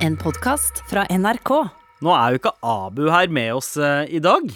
En podkast fra NRK. Nå er jo ikke Abu her med oss uh, i dag.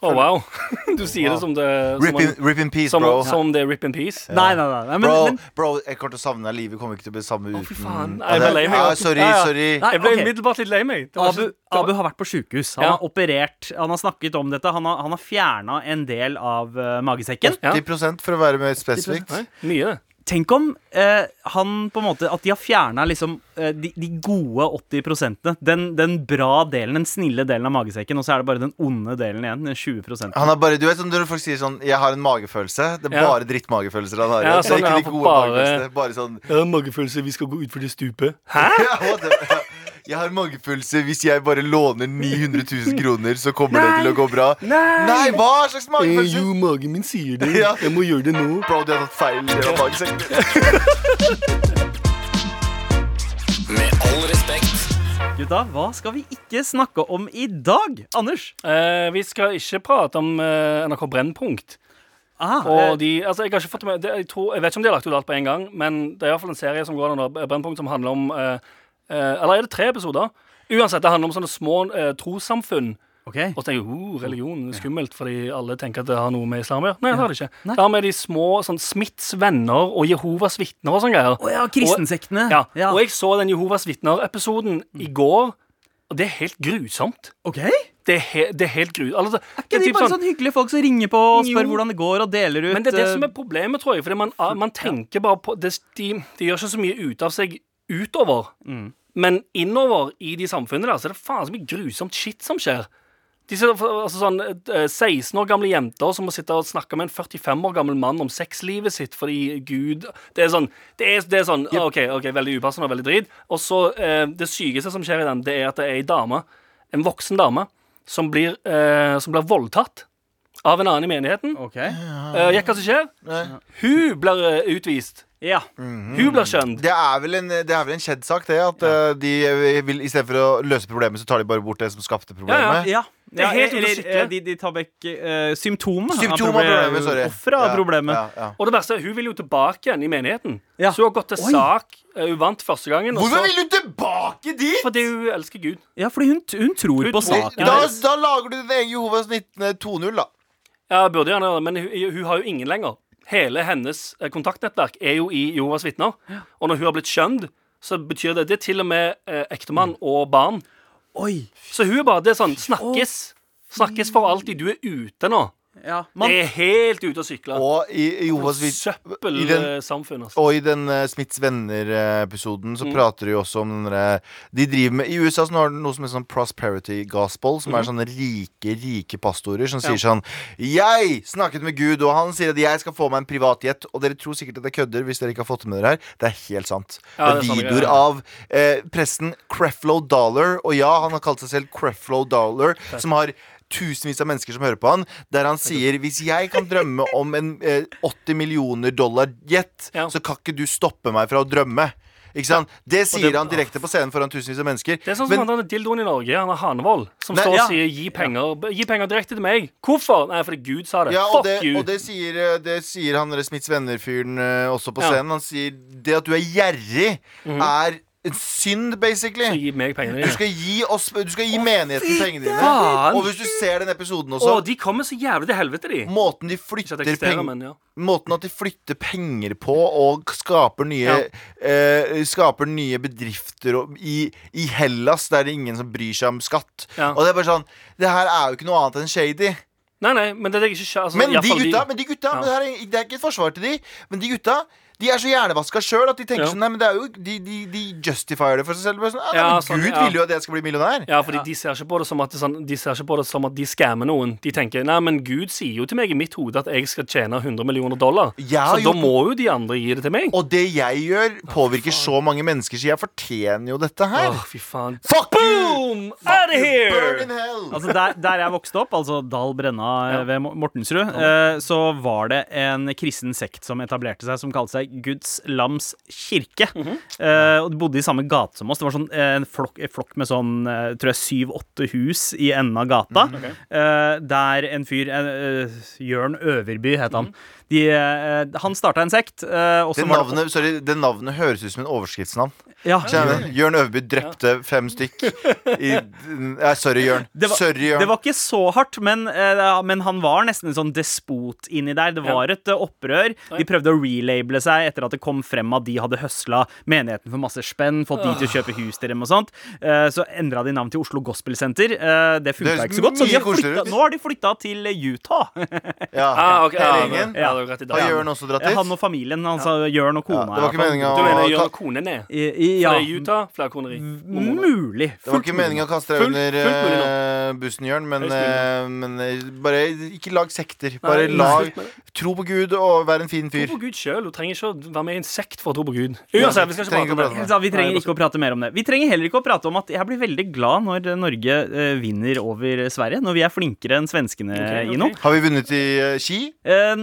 Å, wow. Du sier det som det Rip in, rip in peace, som, bro. som det er rip in peace. Nei, nei, nei. nei men, Bro, men, bro, jeg kommer til å savne deg. Livet kommer ikke til å bli samme uten fy faen. Jeg ble lei meg. Ja, sorry, Ja, ja. sorry. Nei, Jeg ble umiddelbart litt lei meg. Abu, ikke- var- Abu har vært på sjukehus. Han Ja. har operert. Han har snakket om dette. Han har, han har fjerna en del av uh, magesekken. Ja. 10 for å være mer spesifikt. Mye, Mye. Tenk om eh, han på en måte At de har fjerna liksom eh, de, de gode 80 den, den bra delen, den snille delen av magesekken, og så er det bare den onde delen igjen. Den 20% Han har bare, du vet sånn, Når folk sier sånn 'Jeg har en magefølelse', det er Ja. bare drittmagefølelser han har. Ja, det sånn, er ikke de gode bare- magefølelsene. Bare sånn Jeg har en magefølelse, vi skal gå utfor det stupet. Hæ? Jeg har magefølelse hvis jeg bare låner 900 000 kroner, så kommer det til å gå bra. Nei, Nei hva slags magefølelse? Jo, magen min sier det. Ja. Jeg må gjøre det nå. Bro, du har tatt feil Det var magesekken. Med all respekt. Gutta, hva skal vi ikke snakke om i dag? Anders? Eh, vi skal ikke prate om eh, NRK Brennpunkt. Aha, Og eh, de, altså jeg har ikke fått med det, jeg, tror, jeg vet ikke om de har lagt ut alt på en gang, men det er i hvert fall en serie som går under Brennpunkt, som handler om eh, eh, Eller er det tre episoder? Uansett, det handler om sånne små eh, trossamfunn. Okay. Og så tenker jeg oh, religion skummelt, fordi alle tenker at det har noe med islam å gjøre. Nei, det har det ikke. Nei. Det har med de små sånn Smiths venner og Jehovas vitner og sånne greier. Oh, ja, kristensektene. Ja, ja. Og jeg så den Jehovas vitner-episoden i går, og det er helt grusomt. Ok? Det er, he det er helt grusomt. Altså, Er ikke de bare sånn- sånn hyggelige folk som ringer på og spør Jo. hvordan det går, og deler ut Men det er det eh, som er problemet, tror jeg. Fordi man, man tenker bare på det, de, de gjør ikke så mye ut av seg utover. Mm. Men innover i de samfunnene der, så er det faen så mye grusomt shit som skjer. Disse altså sånn, eh, 16 år gamle jenter som må sitte og snakke med en 45 år gammel mann om sexlivet sitt fordi Gud Det er sånn, det er, det er sånn OK, ok, veldig upassende og veldig drit. Og så eh, Det sykeste som skjer i den, det er at det er ei dame, en voksen dame, som blir, eh, som blir voldtatt av en annen i menigheten. Ok. Uh, Gjett hva som skjer? Nei. Hun blir eh, utvist. Ja. Hun blir skjønt. Det er vel en, det er vel en kjedd sak, det. At ja. de vil, i stedet for å løse problemet, så tar de bare bort det som skapte problemet. ja. Det er helt ute eller, eh, de, de tar vekk uh, symptomer. Symptom av problemet, sorry. Offeret av Ja, problemet. ja, ja. Og det verste er, hun vil jo tilbake igjen i menigheten. Ja. Så hun har gått til Oi. sak. eh, Hun vant første gangen. Hvorfor vil hun tilbake dit?! Fordi hun elsker Gud. Ja, fordi hun, hun tror Hun på saken. Da, da lager du din egen Jehovas vitne 2.0, da. Ja, burde gjerne gjøre det, men hun, hun har jo ingen lenger. Hele hennes eh, kontaktnettverk er jo i Jehovas vitner. Og når hun har blitt skjønt, så betyr det Det er til og med eh, ektemann og barn. Oi. Så hun er bare Det er sånn Snakkes. Snakkes for alltid. Du er ute nå. Ja, man, Det er helt ute å sykle. Og i i den- Søppelsamfunn, altså. Og i den uh, Smiths venner-episoden så Mm. prater de også om den derre De driver med I USA så har de noe som heter sånn prosperity gospel, som er sånne rike, rike pastorer som sier sånn Jeg snakket med Gud, og han sier at jeg skal få meg en privatjet. Og dere tror sikkert at jeg kødder hvis dere ikke har fått det med dere her. Det er helt sant. Ja, det er er videoer av eh, presten Creflo Dollar, og ja, han har kalt seg selv Creflo Dollar, som har tusenvis av mennesker som hører på han, der han sier hvis jeg kan drømme om en eh, 80 millioner dollar jet, Ja. så kan ikke du stoppe meg fra å drømme. Ikke sant? Det sier han direkte på scenen foran tusenvis av mennesker. Det er sånn som Men- han dildoen i Norge, han er Hanevold, som Nei, står ja. og sier 'gi penger', gi penger direkte til meg. Hvorfor? Nei, fordi Gud sa det. ja, Fuck det, you. og det sier, eh, det sier han Smiths venner-fyren eh, også på Ja. scenen. Han sier det at du er gjerrig, er en synd, basically. Så gi meg pengene Du skal gi, oss, du skal gi menigheten pengene dine. faen! Og hvis du ser den episoden også også de kommer så jævlig til helvete, de. Måten de flytter penger men ja. Måten at de flytter penger på og skaper nye eh, Skaper nye bedrifter og, i, i Hellas, der det er ingen som bryr seg om skatt. Ja. Og det er bare sånn Det her er jo ikke noe annet enn shady. Nei, nei, men det er ikke altså, Men de gutta, de, gutta, men de gutta Ja. men det, her er, det er ikke et forsvar til de, men de gutta de er så hjernevaska sjøl at de tenker Ja. sånn Nei, men det er jo De, de, de justifier det for seg selv. Sånn, ah, Ja, men sånn, Gud ja. vil jo at jeg skal bli millionær. Ja, fordi de ser ikke på det som at, sånn, De ser ikke på det som at de skammer noen. De tenker nei, men Gud sier jo til meg i mitt hode at jeg skal tjene 100 millioner dollar. Så da må jo de andre gi det til meg. Og det jeg gjør, påvirker så mange mennesker, så jeg fortjener jo dette her. Åh, fy faen. Fuck! Boom! Out of here! Altså der, der jeg vokste opp, altså Dal Brenna eh, Ja. ved Mortensrud, Mortensrud, eh, så var det en kristen sekt som etablerte seg, som kalte seg Guds lams kirke. Mhm. Eh, og de bodde i samme gate som oss. Det var sånn, eh, en flokk, en flokk med sånn eh, tror jeg syv-åtte hus i enden av gata. Mm, eh, der en fyr, Jørn Øverby het han. De, eh, han starta en sekt. eh, Det var det- navnet, sorry, det navnet høres ut som en overskriftsnavn. ja? Jørn Øverby drepte fem stykk i ja, Sorry, Jørn. Det var- Sorry, Jørn. Det var ikke så hardt, men, eh, men han var nesten en sånn despot inni der. Det var et opprør. De prøvde å relabele seg etter at det kom frem at de hadde høsla menigheten for masse spenn, fått de til å kjøpe hus til dem og sånt. Eh, så endra de navn til Oslo Gospel Center. Eh, det funka ikke så godt, så de har flytta, nå har de flytta til Utah. Ja, Ah, ok, ja, Var rett i dag. Har Jørn også dratt dit? Han og familien, Han sa Jørn og Ja, det var ikke meninga Du mener å Jørn og konen er? I, i, ja, Fra Utah? Utah, flerkoneri. mulig. Det var ikke meninga å kaste deg under eh, bussen, Jørn, men, eh, men eh, bare ikke lag sekter. Bare Nei, lag. Tro på Gud og vær en fin fyr. Tro på Gud sjøl. Du trenger ikke å være med i en sekt for å tro på Gud. Uansett, vi skal ikke Trenger prate om det. prate vi trenger ikke å prate mer om det. Vi trenger heller ikke å prate om at jeg blir veldig glad når Norge vinner over Sverige. Når vi er flinkere enn svenskene okay, okay. i noe. Har vi vunnet i ski? Eh,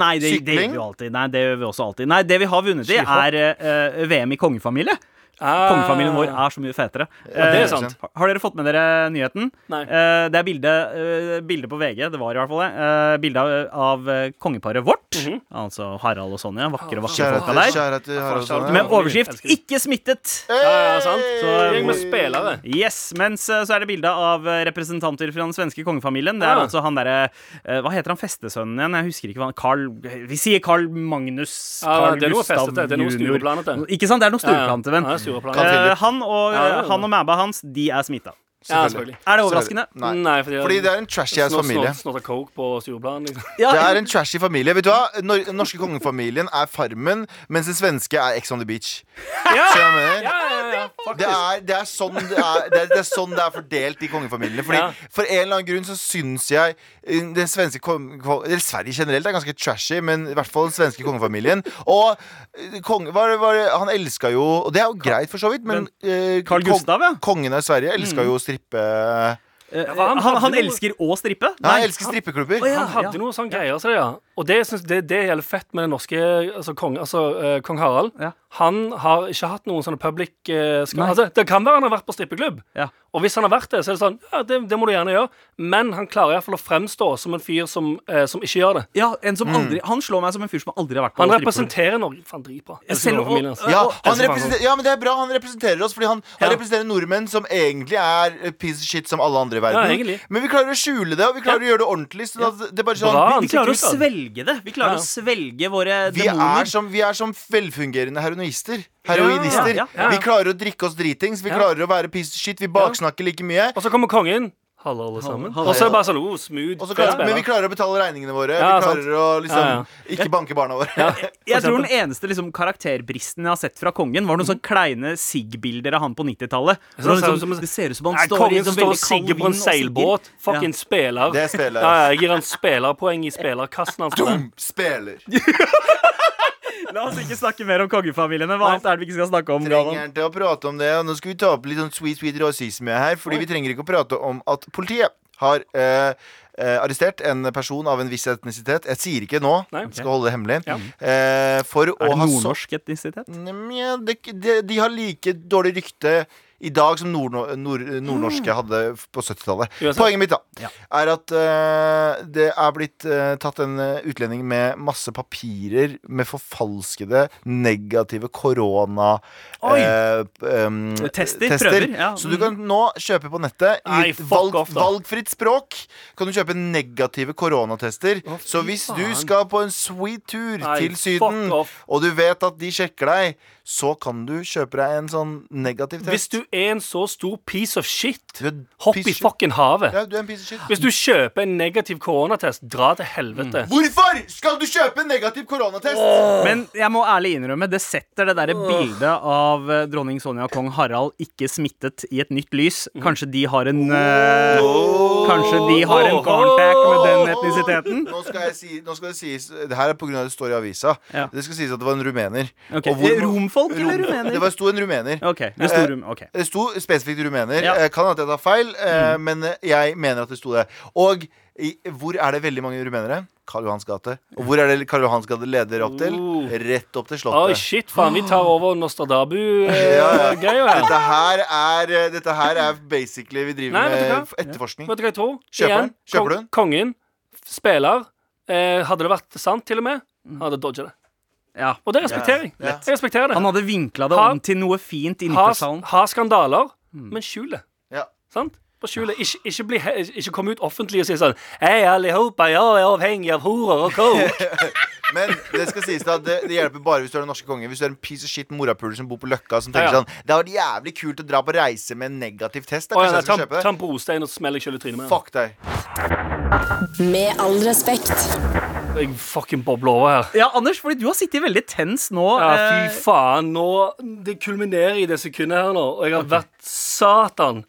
nei, det, det gjør vi alltid. Nei, det gjør vi også alltid. Nei, det vi har vunnet i, er uh, VM i kongefamilie. Ah. Kongefamilien vår er så mye fetere. Ja, det Eh, er sant. har- Har dere fått med dere nyheten? Nei. Eh, det er bilde, eh, bilde på VG, det var i hvert fall det. Eh, bilde av, av eh, kongeparet vårt. Mhm. Altså Harald og Sonja. Vakre, vakre folka der. kjære til Harald og Sonja. Med Ja. overskrift 'Ikke smittet'. Ja, ja, sant. Så- Gjeng med spillere. Yes, mens eh, så er det bilde av eh, representanter fra den svenske kongefamilien. Det er Ah. altså han derre eh, Hva heter han festesønnen igjen? Jeg husker ikke hva han Carl Vi sier Carl Magnus Ja, Carl det er noe Gustav festete. Det er noe junior. Ikke sant? Det er noe styreplante, venn. Carl Philip. Eh, han og, Ja, ja, ja. han og mæba hans, de er smitta. Ja, selvfølgelig. Er det overraskende? Nei. Nei, fordi, Fordi det er en trashy ass familie. Snorta coke på styreplanen. Liksom. Ja, Det er en trashy familie. Vet du hva? Nor norske kongefamilien er Farmen, mens den svenske er Ex on the Beach. Ja, Så jeg mener, ja, ja, ja, det, er, det, er sånn det, er, det, er, det er sånn det er fordelt i kongefamiliene. Fordi Ja. For en eller annen grunn så syns jeg eh, den svenske Eller Sverige generelt er ganske trashy, men i hvert fall den svenske kongefamilien. Og kong, var, var, han elska jo Og det er jo greit, for så vidt, men eh, Carl Gustav, ja. Kongen av Sverige elska jo å strippe Ja, han han, han elsker å strippe? Nei, han elsker strippeklubber. Han hadde noe sånn greier, så det, ja. Og det synes det, det gjelder fett med den norske altså, kong, altså, uh, kong Harald. Ja. Han har ikke hatt noen sånne public uh, altså, Det kan være han har vært på strippeklubb. Ja. Og hvis han har vært det, så er det sånn Ja, det, det må du gjerne gjøre. Men han klarer iallfall å fremstå som en fyr som, uh, som ikke gjør det. Ja, en som aldri Han slår meg som en fyr som aldri har vært på Han strippeklubb. representerer Norge. Faen, dritbra. Ja, ser ja, men det er bra han representerer oss, fordi han, han Ja. representerer nordmenn som egentlig er piece of shit som alle andre i verden. Ja, men vi klarer å skjule det, og vi klarer å gjøre det ordentlig. Sånn at det er bare Bra. sånn, Vi klarer å utad. Svelge det. Vi klarer å svelge våre vi, er demoner. som, vi er som velfungerende heroinister. Heroinister. Vi klarer å drikke oss dritings. Vi klarer å være piece of shit. Vi baksnakker like mye. Og så kommer kongen. Hallo, alle sammen. Halla, Og så er det bare sånn oh, smooth. Så klarer, men vi klarer å betale regningene våre. Ja, vi klarer å liksom Ja, ikke banke barna våre. Jeg tror den eneste liksom, karakterbristen jeg har sett fra kongen, var noen sånne kleine SIG-bilder av han på 90-tallet. Sånn Hvor han ser ut liksom, det ser ut som han Nei, står i en og veldig kald sigger på en vind seilbåt. Fucking spiller. Det er spiller. Ja, ja, jeg gir han spillerpoeng i spillerkassen hans. Dum spiller. La oss ikke snakke mer om kongefamiliene. Hva annet er det vi ikke skal snakke om? trenger han til å prate om det. Og nå skal vi ta opp litt sånn sweet, sweet rasisme her. Fordi vi trenger ikke å prate om at politiet har eh, eh, arrestert en person av en viss etnisitet. Jeg sier ikke nå, Nei. skal holde det hemmelig. Ja. Eh, Er det ha nordnorsk etnisitet? Mm, ja, de, de, de har like dårlig rykte i dag som nord, nord, nordnorske hadde på 70-tallet. Poenget mitt da Ja. er at uh, det er blitt uh, tatt en eh, utlending med masse papirer med forfalskede negative korona uh, um, tester, Tester, prøver, ja. Så du kan nå kjøpe på nettet i Nei, valg, off, valgfritt språk kan du kjøpe negative koronatester. Oh, så hvis du skal på en sweet tur Nei, til Syden, og du vet at de sjekker deg, så kan du kjøpe deg en sånn negativ test. Hvis du er en så stor piece of shit, hopp i fucking havet. Ja, du er en piece of shit. Hvis du kjøper en negativ koronatest, dra til helvete. Hvorfor skal du kjøpe en negativ koronatest? Men jeg må ærlig innrømme, det setter det derre bildet av eh, dronning Sonja og kong Harald ikke smittet i et nytt lys. Kanskje de har en eh, Kanskje de har en contact med den etnisiteten? Nå skal, jeg si, nå skal det sies Det her er pga. det står i avisa. Ja. Det skal sies at det var en rumener. Okay. Og hvor- Romfolk eller rumener? Det var, sto en rumener. Okay. Det sto rum, okay. Det sto spesifikt rumener. Ja. Eh, Kan at jeg tar feil, mm. men eh, jeg mener at det sto det. Og I, hvor er det veldig mange rumenere? Karl Johans gate. Og hvor er det Karl Johans gate leder opp til? Oh. Rett opp til Oi, Slottet. shit, faen. Vi tar over Ja, ja. Nostradabu-greia her. Dette her er eh, Dette her er basically Vi driver Nei, med etterforskning. Vet du hva jeg tror? Kjøper Igjen, den? Kjøper den? Kongen, spiller. Eh, hadde det vært sant, til og med, hadde dodga det. Ja. Og det respekterer jeg. Ja. Jeg respekterer det. Han hadde vinkla det Ha- om til noe fint i Ha, ha skandaler, men skjul det. Ja. Sant? Bare skjulet. Ikke, ikke, bli, ikke komme ut offentlig og si sånn Hei, alle sammen, jeg er avhengig av horer og coke. Men det skal sies da det, det hjelper bare hvis du er den norske konge. Hvis du er en piece of shit morapuler som bor på Løkka, som tenker Ja, ja. sånn Det hadde vært jævlig kult å dra på reise med en negativ test. Da Å, ja, nei, ta, ta en brostein og smell deg sjøl i trynet med den. Fuck deg. Med all respekt. Jeg fucking bobler over her. Ja, Anders, fordi du har sittet veldig tens nå. Ja, eh, fy faen. Nå, det kulminerer i det sekundet her nå, og jeg har vært satan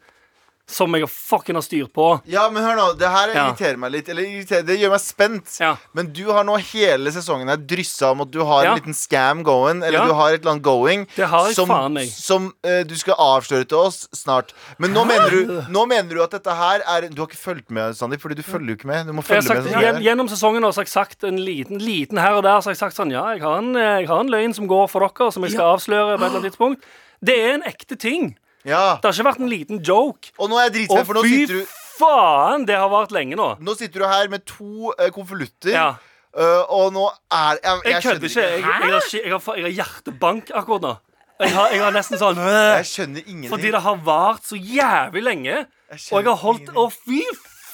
som jeg fucking har styr på. Ja, men hør nå, det her Ja. irriterer meg litt. Eller det gjør meg spent. Ja. Men du har nå hele sesongen her dryssa om at du har Ja. en liten scam going. Eller du har et eller annet going Det har jeg som, som uh, du skal avsløre til oss snart. Men nå mener, du, nå mener du at dette her er Du har ikke fulgt med, Sandeep, fordi du følger jo ikke med. Du må følge sagt, med. sånn gjennom sesongen har jeg sagt en liten, liten her og der Så har jeg sagt sånn Ja, jeg har, en, eh, jeg har en løgn som går for dere, som jeg skal avsløre på et eller annet tidspunkt. Det er en ekte ting. Ja. Det har ikke vært en liten joke. Og nå er jeg dritfett, for nå fy sitter, du, faen, det har vart lenge nå. nå sitter du her med to uh, konvolutter. Ja. Uh, og nå er Jeg, Jeg kødder ikke. Jeg, jeg, har, jeg, har, jeg har hjertebank akkurat nå. Jeg har, jeg har nesten sånn Jeg skjønner ingenting. Fordi det har vart så jævlig lenge. Jeg Og jeg har holdt. Å, fy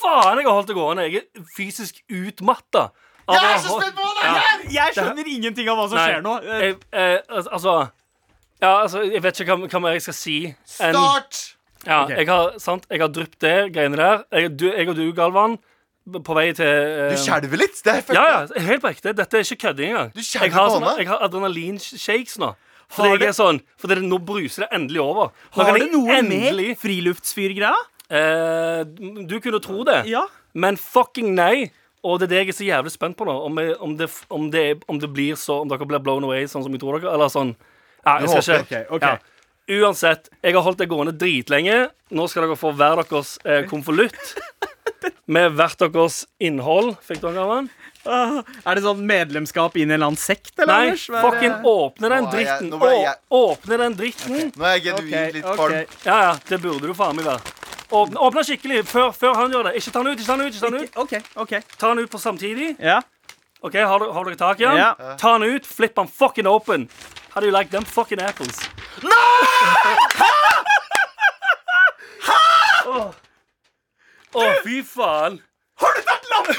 faen, jeg har holdt det gående. Jeg er fysisk utmatta. Jeg er så holdt- spent på det Ja. jeg skjønner ingenting av hva som Nei, skjer nå. Eh, Jeg, eh, altså Ja, altså, jeg vet ikke hva, hva mer jeg skal si. enn- Start! ja, Ok. jeg har, sant, jeg har dryppet det greiene der. Jeg, du, jeg og du, Galvan, på vei til eh, Du skjelver litt. Det er Ja, ja, helt på ekte. Dette er ikke kødding engang. Du skjelver Jeg har, på sånn, hånda. jeg har adrenalinshakes nå. Har Fordi jeg er sånn Fordi det, nå bruser det endelig over. Nå har kan det jeg noe endelig med friluftsfyrgreia? eh, Du kunne tro det, Ja. men fucking nei. Og det er det jeg er så jævlig spent på nå. Om, jeg, om, det, om, det, om det blir så Om dere blir blown away sånn som jeg tror dere. Eller sånn Ja, jeg skal ikke Okay, okay. Ja. Uansett, jeg har holdt det gående dritlenge. Nå skal dere få hver deres eh, konvolutt med hvert deres innhold. Fikk dere den? Ah, Er det sånn medlemskap inn i en eller annen sekt, eller, Nei, Anders? Er fucking det? åpne den dritten. nå jeg- Å, åpne den dritten. Nå er jeg genuint litt Ok, kvalm. ok. Ja, ja, det burde du faen meg være. Åpne, åpne skikkelig før, før han gjør det. Ikke ta den ut, ikke ta den ut. ikke ta den ut Okay, okay. Ta den ut på samtidig. Ja. Ok, Har, har dere tak i den? Ja. Ta den ut, flipp den fucking open. How do you like them fucking apples? Åh, Åh, fy faen. Har du tatt lappen?!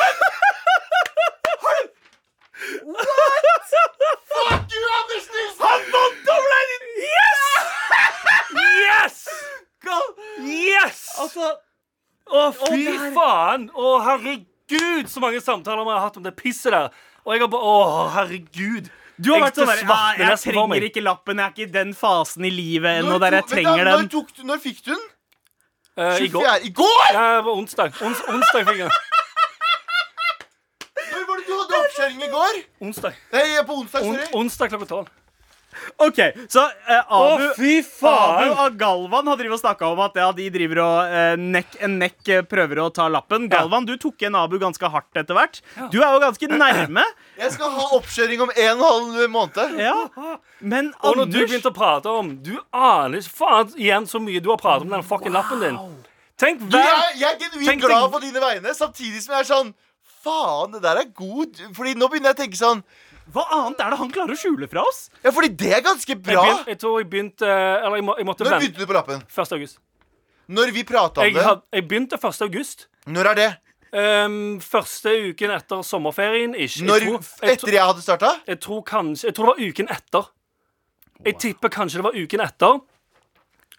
Fuck you, Anders Nilsen! Han vant dobbelen din! Yes! Yes! Yes! Altså Å, fy det her- faen! Å, herregud, så mange samtaler vi har hatt om det pisset der. Og jeg har bare Å, herregud. Du har Jeg vært sånn der, ja, Jeg nesten trenger ikke lappen, jeg er ikke i den fasen i livet ennå der jeg trenger Når, den. tok du, når fikk du den? Uh, I går. I går?! Ja, det var onsdag. Ons, onsdag fikk jeg den. Når var det du hadde oppkjøring i går? Onsdag. Nei, på onsdag, On, sorry. onsdag klokka tolv. OK, så eh, Abu, Å, fy Abu og Galvan har drivet og snakka om at ja, de driver og eh, nekk en nekk eh, prøver å ta lappen. Galvan, du tok igjen Abu ganske hardt etter hvert. Du er jo ganske nærme. Jeg skal ha oppkjøring om en og en halv måned. Ja. Men Og når du Anders begynte å prate om Du aner ikke faen igjen så mye du har pratet om den fucking lappen din. Tenk Du, hver jeg, jeg er genuint Tenk glad på dine vegne, samtidig som jeg er sånn Faen, det der er god. Fordi nå begynner jeg å tenke sånn Hva annet er det han klarer å skjule fra oss? Ja, fordi det er ganske jeg, bra. begynte, jeg tror jeg begynte Eller jeg, må, jeg måtte Når vente. begynte du på lappen? 1. august. Når vi prata om Jeg, det. had, jeg begynte 1. august. Når er det? Um, første uken etter sommerferien. Ikke. Når, jeg, tror, jeg, etter jeg hadde starta? jeg tror kanskje Jeg tror det var uken etter. Jeg tipper kanskje det var uken etter.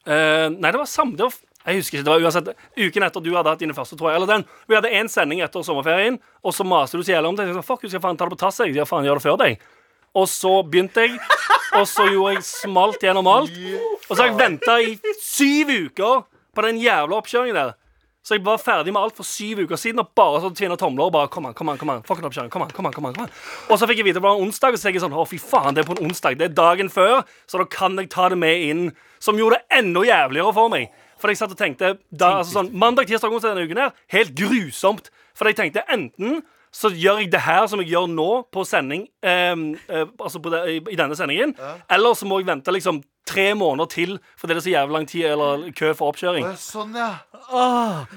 Uh, nei, det var samme det var, Jeg husker ikke. det var uansett Uken etter du hadde hatt dine første, tror jeg. Eller den. Vi hadde én sending etter sommerferien, og så maste du så jævlig om det. Jeg sa, Fuck, du skal faen ta det på tass. Jeg Ja, faen, gjør det før deg. Og så begynte jeg, og så gjorde jeg smalt gjennom alt. Og så har jeg venta i syv uker på den jævla oppkjøringen der. Så jeg var ferdig med alt for syv uker siden og bare så tvinna tomler og bare Kom an, kom an, kom an. Fuck it up, Kom an, kom an, kom an, kom an. Og så fikk jeg vite det var en onsdag, og så tenkte jeg sånn Å, fy faen, det er på en onsdag. Det er dagen før, så da kan jeg ta det med inn. Som gjorde det enda jævligere for meg. For jeg satt og tenkte da, altså sånn, Mandag, tirsdag, onsdag denne uken her, helt grusomt. For jeg tenkte enten så gjør jeg det her som jeg gjør nå, på sending, eh, eh, altså på de, i, i denne sendingen. Eller så må jeg vente liksom tre måneder til, fordi det er så jævlig lang tid eller kø for oppkjøring. Å, Sånn, ja.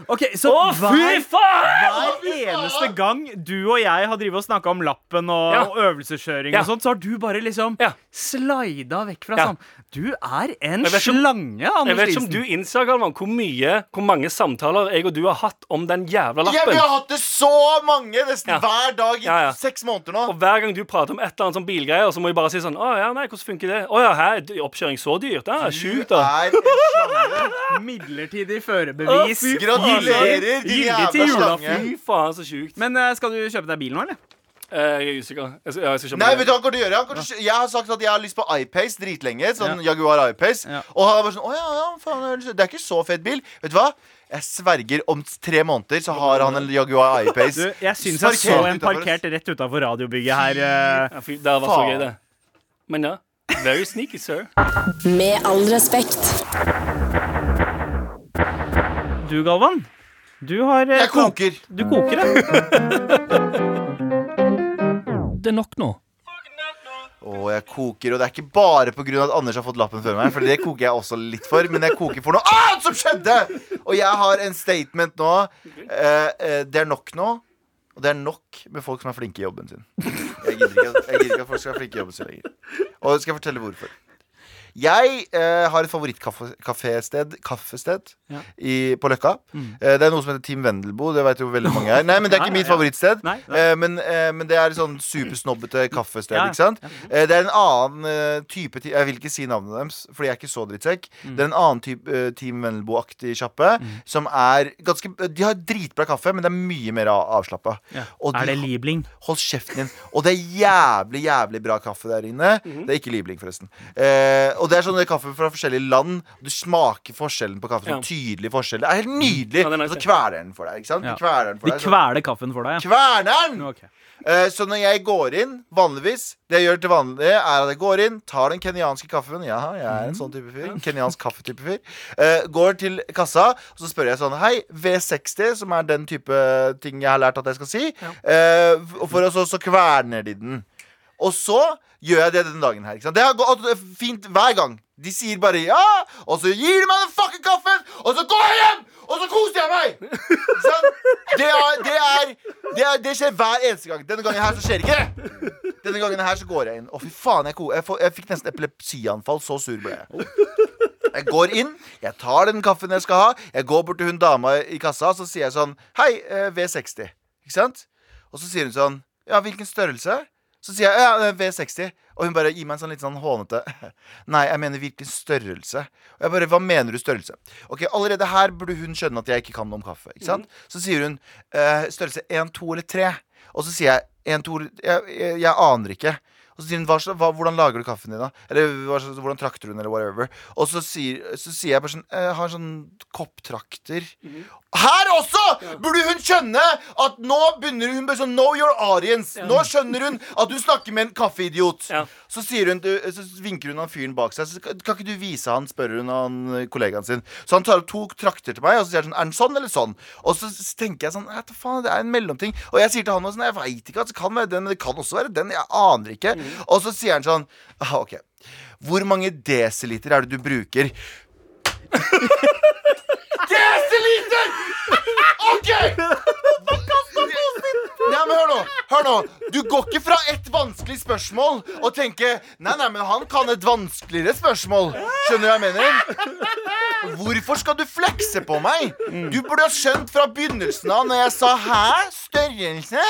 Ok, så Å, fy hver, faen! hver eneste gang du og jeg har drivet og snakka om lappen og, Ja. og øvelseskjøring, Ja. og sånt, så har du bare liksom Ja. slida vekk fra Ja. sånn Du er en Jeg vet ikke om- slange, Jeg vet ikke om du innser Galvan, hvor mye, hvor mange samtaler jeg og du har hatt om den jævla lappen. ja! Vi har hatt det så mange, nesten Ja. hver dag i Ja, ja. seks måneder nå. Og hver gang du prater om et eller annet sånn bilgreier, så må jeg bare si sånn Å ja, nei, hvordan funker det? Å ja, her, er oppkjøring så dyrt? Det er sjukt, Du er en slange. Midlertidig førerbevis. Gratulerer, din jævla slange. Fy faen, så sjukt. Men eh, skal du kjøpe deg bil nå, eller? Eh, jeg er usikker. Jeg skal, ja, jeg skal kjøpe Nei, vet du hva han kommer til å gjøre? Han kommer til å kjø- Jeg har sagt at jeg har lyst på iPace dritlenge. Sånn Jaguar iPace. Ja. Og han er bare sånn Å ja, ja, faen, det er ikke så fet bil. Vet du hva? Jeg sverger om tre måneder så har han en Jaguar iPace. Du, jeg syns jeg så Parkert en utenfor parkert rett utafor radiobygget her. eh. Ja, fy, det var så Faen. gøy, det. Men ja. Very sneaky, sir. Med all respekt. Du, Galvan. Du har eh, Jeg koker. Du koker, ja. Det er nok nå. Å, jeg koker, og det er ikke bare pga. at Anders har fått lappen før meg. For det koker jeg også litt for, men jeg koker for noe annet som skjedde! Og jeg har en statement nå. Eh, eh, det er nok nå. Og det er nok med folk som er flinke i jobben sin. Jeg gidder ikke, at- jeg gidder ikke at folk skal være flinke i jobben sin lenger. Og skal jeg fortelle hvorfor. Jeg eh, har et favorittkafésted kaffested Ja. i, på Løkka. Eh, det er noe som heter Team Vendelbo. Det vet jo veldig mange her. Nei, men det er Nei, ikke mitt ja. favorittsted. Nei, nei. Eh, men, eh, men det er et sånn supersnobbete kaffested, Ja, ikke sant? Eh, det er en annen eh, type Jeg vil ikke si navnet deres, fordi jeg er ikke så drittsekk. Mm. Det er en annen type Team Vendelbo-aktig sjappe som er ganske De har dritbra kaffe, men det er mye mer avslappa. Er det Liebling? Hold kjeften din. Og det er jævlig, jævlig bra kaffe der inne. Mhm. Det er ikke Liebling, forresten. Eh, og det er sånn kaffe fra forskjellige land. Du smaker forskjellen på kaffe. Ja. tydelig forskjell. Det er helt nydelig. Ja, er nice, og så kveler den for deg. Ikke sant? Ja. De kveler den for De deg. kveler kaffen for deg, ja. Kverner den! Okay. Eh, så når jeg går inn, vanligvis Det jeg gjør til vanlig, er at jeg går inn, tar den kenyanske kaffen. Ja, jeg er en sånn type fyr. Kenyansk kaffetype fyr. Eh, går til kassa, og så spør jeg sånn Hei, V60, som er den type ting jeg har lært at jeg skal si. Ja. og for så, så kverner de den. Og så gjør jeg det den dagen her. Det har gått fint hver gang. De sier bare ja, og så gir de meg den fucking kaffen, og så går jeg hjem! Og så koser jeg meg! Det, er, det, er, det, er, det skjer hver eneste gang. Denne gangen her så skjer ikke det. Denne gangen her så går jeg inn. Å, fy faen, jeg, jeg, jeg fikk nesten epilepsianfall. Så sur ble jeg. Jeg går inn, jeg tar den kaffen jeg skal ha. Jeg går bort til hun dama i kassa, så sier jeg sånn Hei, eh, V60. Ikke sant? Og så sier hun sånn Ja, hvilken størrelse? Så sier jeg ja, eh, V60. Og hun bare gir meg en sånn litt sånn hånete Nei, jeg mener hvilken størrelse. Og jeg bare Hva mener du størrelse? Ok, Allerede her burde hun skjønne at jeg ikke kan noe om kaffe. Ikke sant? Så sier hun uh, størrelse 1, 2 eller 3. Og så sier jeg 1, 2 jeg, jeg, jeg aner ikke. Og så sier hun hva, hva, hvordan lager du kaffen din, da? Eller hva, hvordan trakter du den, eller whatever. Og så sier, så sier jeg bare sånn Jeg har sånn kopptrakter. Her også burde hun skjønne at nå begynner hun sånn Know your audience. Nå skjønner hun at hun snakker med en kaffeidiot. Ja. Så, hun, så vinker hun han fyren bak seg. Så, kan ikke du vise han, spør hun han eh, kollegaen sin. Så han tar opp to trakter til meg, og så sier han sånn Er den sånn eller sånn? Og så tenker jeg sånn hva faen, Det er en mellomting. Og jeg sier til han også sånn Jeg veit ikke. Altså, det kan være den, det kan også være den. Jeg aner ikke. Og så sier han sånn ah, OK. Hvor mange desiliter er det du bruker? Desiliter! OK! Nei, men hør nå, hør nå Du går ikke fra et vanskelig spørsmål Og tenker, nei, nei, men han kan et vanskeligere spørsmål Skjønner du hva jeg mener? Hvorfor skal du flekse på meg? Du burde ha skjønt fra begynnelsen av Når jeg sa, hæ? Størrelse?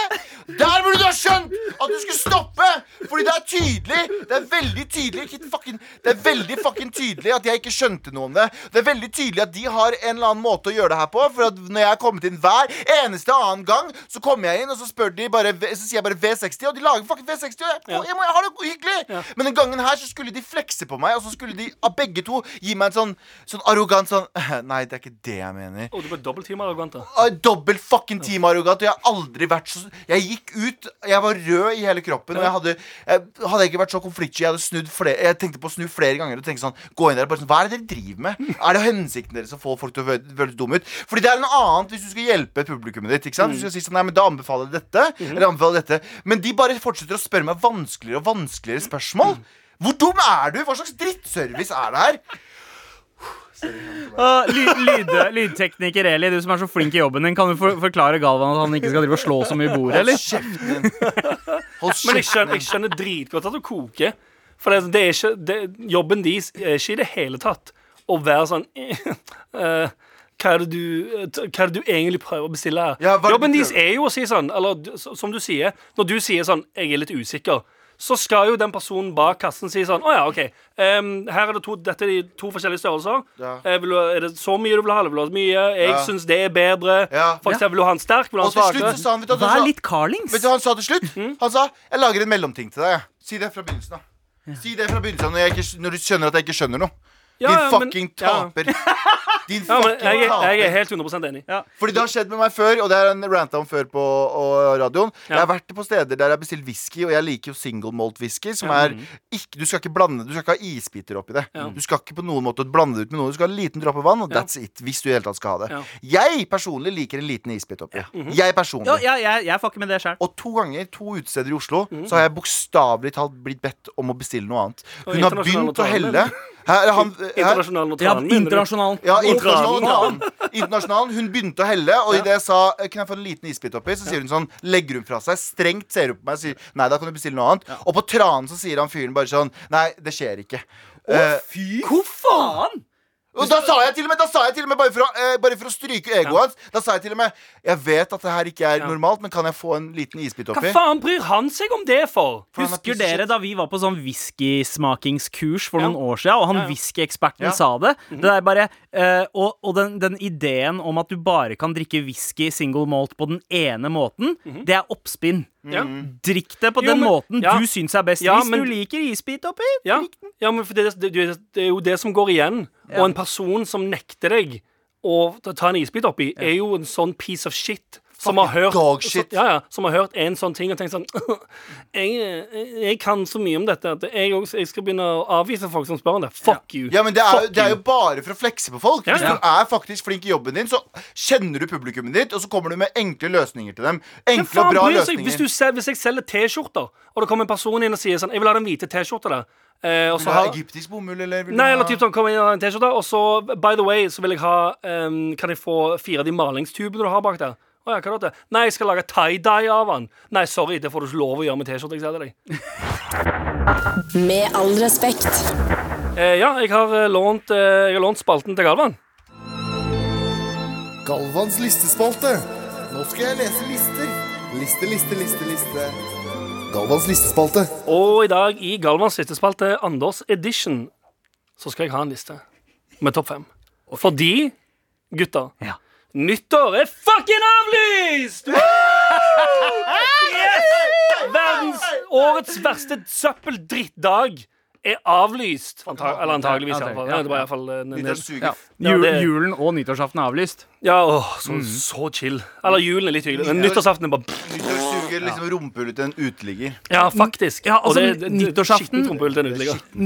Der burde du ha skjønt at du skulle stoppe Fordi det er tydelig Det er veldig tydelig fucking, Det er veldig fucking tydelig at jeg ikke skjønte noe om det Det er veldig tydelig at de har en eller annen måte å gjøre det her på For når jeg har kommet inn hver eneste annen gang Så kommer jeg inn og så spør de bare Så sier jeg bare V60 Og de lager fucking V60 Og jeg, jeg, må, jeg har det hyggelig Men den gangen her så skulle de flekse på meg Og så skulle de av begge to gi meg en sånn, sånn arrogant sånn Nei, det er ikke det jeg mener. Å, du ble dobbeltteam arrogant, da. Dobbelt fucking teamarrogant. Og jeg har aldri vært så Jeg gikk ut, jeg var rød i hele kroppen. Og jeg hadde jeg, Hadde ikke vært så konfliktsky, jeg hadde snudd flere Jeg tenkte på å snu flere ganger og tenke sånn Gå inn der og bare sånn Hva er det dere driver med? Er det hensikten deres å få folk til å føle- føles dumme ut? Fordi det er noe annet hvis du skal hjelpe publikummet ditt. Ikke sant? Du skal si sånn Nei, men da anbefaler jeg dette. Eller anbefaler dette. Men de bare fortsetter å spørre meg vanskeligere og vanskeligere spørsmål. Hvor dum er du? Hva slags drittservice er det her? Uh, lyd, lyd, lydtekniker Eli, du som er så flink i jobben din, kan du for, forklare Galvan at han ikke skal drive og slå så mye i bordet, eller? Kjeften din. Hold Men jeg skjønner, kjeften jeg skjønner dritgodt at du koker. For det, det er ikke, det, jobben deres er ikke i det hele tatt å være sånn uh, hva er, det du, hva er det du egentlig prøver å bestille her? Ja, Jobben deres er jo å si sånn, eller som du sier, når du sier sånn 'jeg er litt usikker', så skal jo den personen bak kassen si sånn 'Å ja, OK. Um, her er det to, dette er de to forskjellige størrelser. Ja. Eh, vil du, er det så mye du vil ha? Eller vil du ha mye? Jeg Ja. syns det er bedre. Ja. For eksempel, vil du ha en sterk? Vil du ha en svakere? Vær litt Carlings. Vet du hva han sa til slutt? Mm. Han sa 'Jeg lager en mellomting til deg'. jeg. Si det fra begynnelsen av. Si det fra begynnelsen av når, ikke, når du skjønner at jeg ikke skjønner noe. Ja, Din fucking men- ja. taper. Din Ja, men fucking jeg, er- jeg er taper. helt 100 enig. Ja. Fordi det har skjedd med meg før, og det er en rant om før på og radioen. Ja. Jeg har vært på steder der jeg har bestilt whisky, og jeg liker jo single malt whisky. Som er ikke, Du skal ikke blande Du skal ikke ha isbiter oppi det. Ja. Du skal ikke på noen måte blande det ut med noe. Du skal ha en liten dråpe vann, og Ja. that's it. Hvis du i hele tatt skal ha det. Ja. Jeg personlig liker en liten isbit oppi. Jeg personlig. Ja, jeg, jeg, jeg fucker med det sjøl. Og to ganger, to utesteder i Oslo, Mm. så har jeg bokstavelig talt blitt bedt om å bestille noe annet. Hun har begynt å helle. Her, han, Internasjonal Ja, notan. Ja, internasjonal. ja, internasjonal notan. Internasjonal. Hun begynte å helle, og idet jeg sa «Eh, Kan jeg få en liten isbit oppi, så sier hun sånn Legger hun fra seg, strengt ser hun på meg og sier Nei, da kan du bestille noe annet. Og på tranen så sier han fyren bare sånn Nei, det skjer ikke. Å, fy Hvor faen? Og da sa jeg til og med, da sa jeg til og med bare, for å, eh, bare for å stryke egoet hans Da sa jeg til og med Jeg vet at det her ikke er normalt, men kan jeg få en liten isbit Hva oppi? faen bryr han seg om det for? For han er Husker dere da vi var på sånn whiskysmakingskurs for noen år siden, og han whiskyeksperten Ja. sa det? Det er bare eh, Og, og den, den ideen om at du bare kan drikke whisky single malt på den ene måten, det er oppspinn. Ja. Drikk det på Jo, den men- måten ja. du syns er best. Ja, Hvis men- du liker isbit oppi, Ja, drikk den. ja men det, det, det, er jo det som går igjen. Og en person som nekter deg å ta en isbit oppi, er jo en sånn piece of shit. Som har, hørt, shit. ja, ja, som har hørt en sånn ting og tenkt sånn jeg, jeg kan så mye om dette at jeg, også, jeg skal begynne å avvise folk som spør om det. Fuck you. Ja, men det er, det er jo bare for å flekse på folk. Hvis du er faktisk flink i jobben din, så kjenner du publikummet ditt, og så kommer du med enkle løsninger til dem. Enkle og bra løsninger. Hvis, du hvis jeg selger T-skjorter, og det kommer en person inn og sier sånn Jeg vil ha den hvite T-skjorta der. Eh, Vil du ha har egyptisk bomull, eller vil Nei, eller typ sånn, kom inn og ha en T-skjorte, og så, by the way, så vil jeg ha um, Kan jeg få fire av de malingstubene du har bak der? Å ja, hva da? Nei, jeg skal lage tie-dye av han. Nei, sorry, det får du ikke lov å gjøre med T-skjorte. Jeg selger deg. Med all respekt. Eh, ja, jeg har, eh, lånt, eh, jeg har lånt spalten til Galvan. Galvans listespalte. Nå skal jeg lese lister. Liste, liste, liste, liste. Galvans listespalte. Og i dag, i Galvans listespalte Anders Edition, så skal jeg ha en liste med topp fem. Fordi, gutter Ja. Nyttår er fucking avlyst! Yes! Verdens årets verste søppeldrittdag er avlyst. Antag eller antageligvis. iallfall. Ja, det var Jul, Julen og nyttårsaften er avlyst. ja, åh, så, så chill. Eller julen er litt hyggelig, men nyttårsaften er bare Nyttårssuger liksom rumpehullet til en uteligger. Ja, faktisk. Ja, altså, Og det- nyttårsaften-.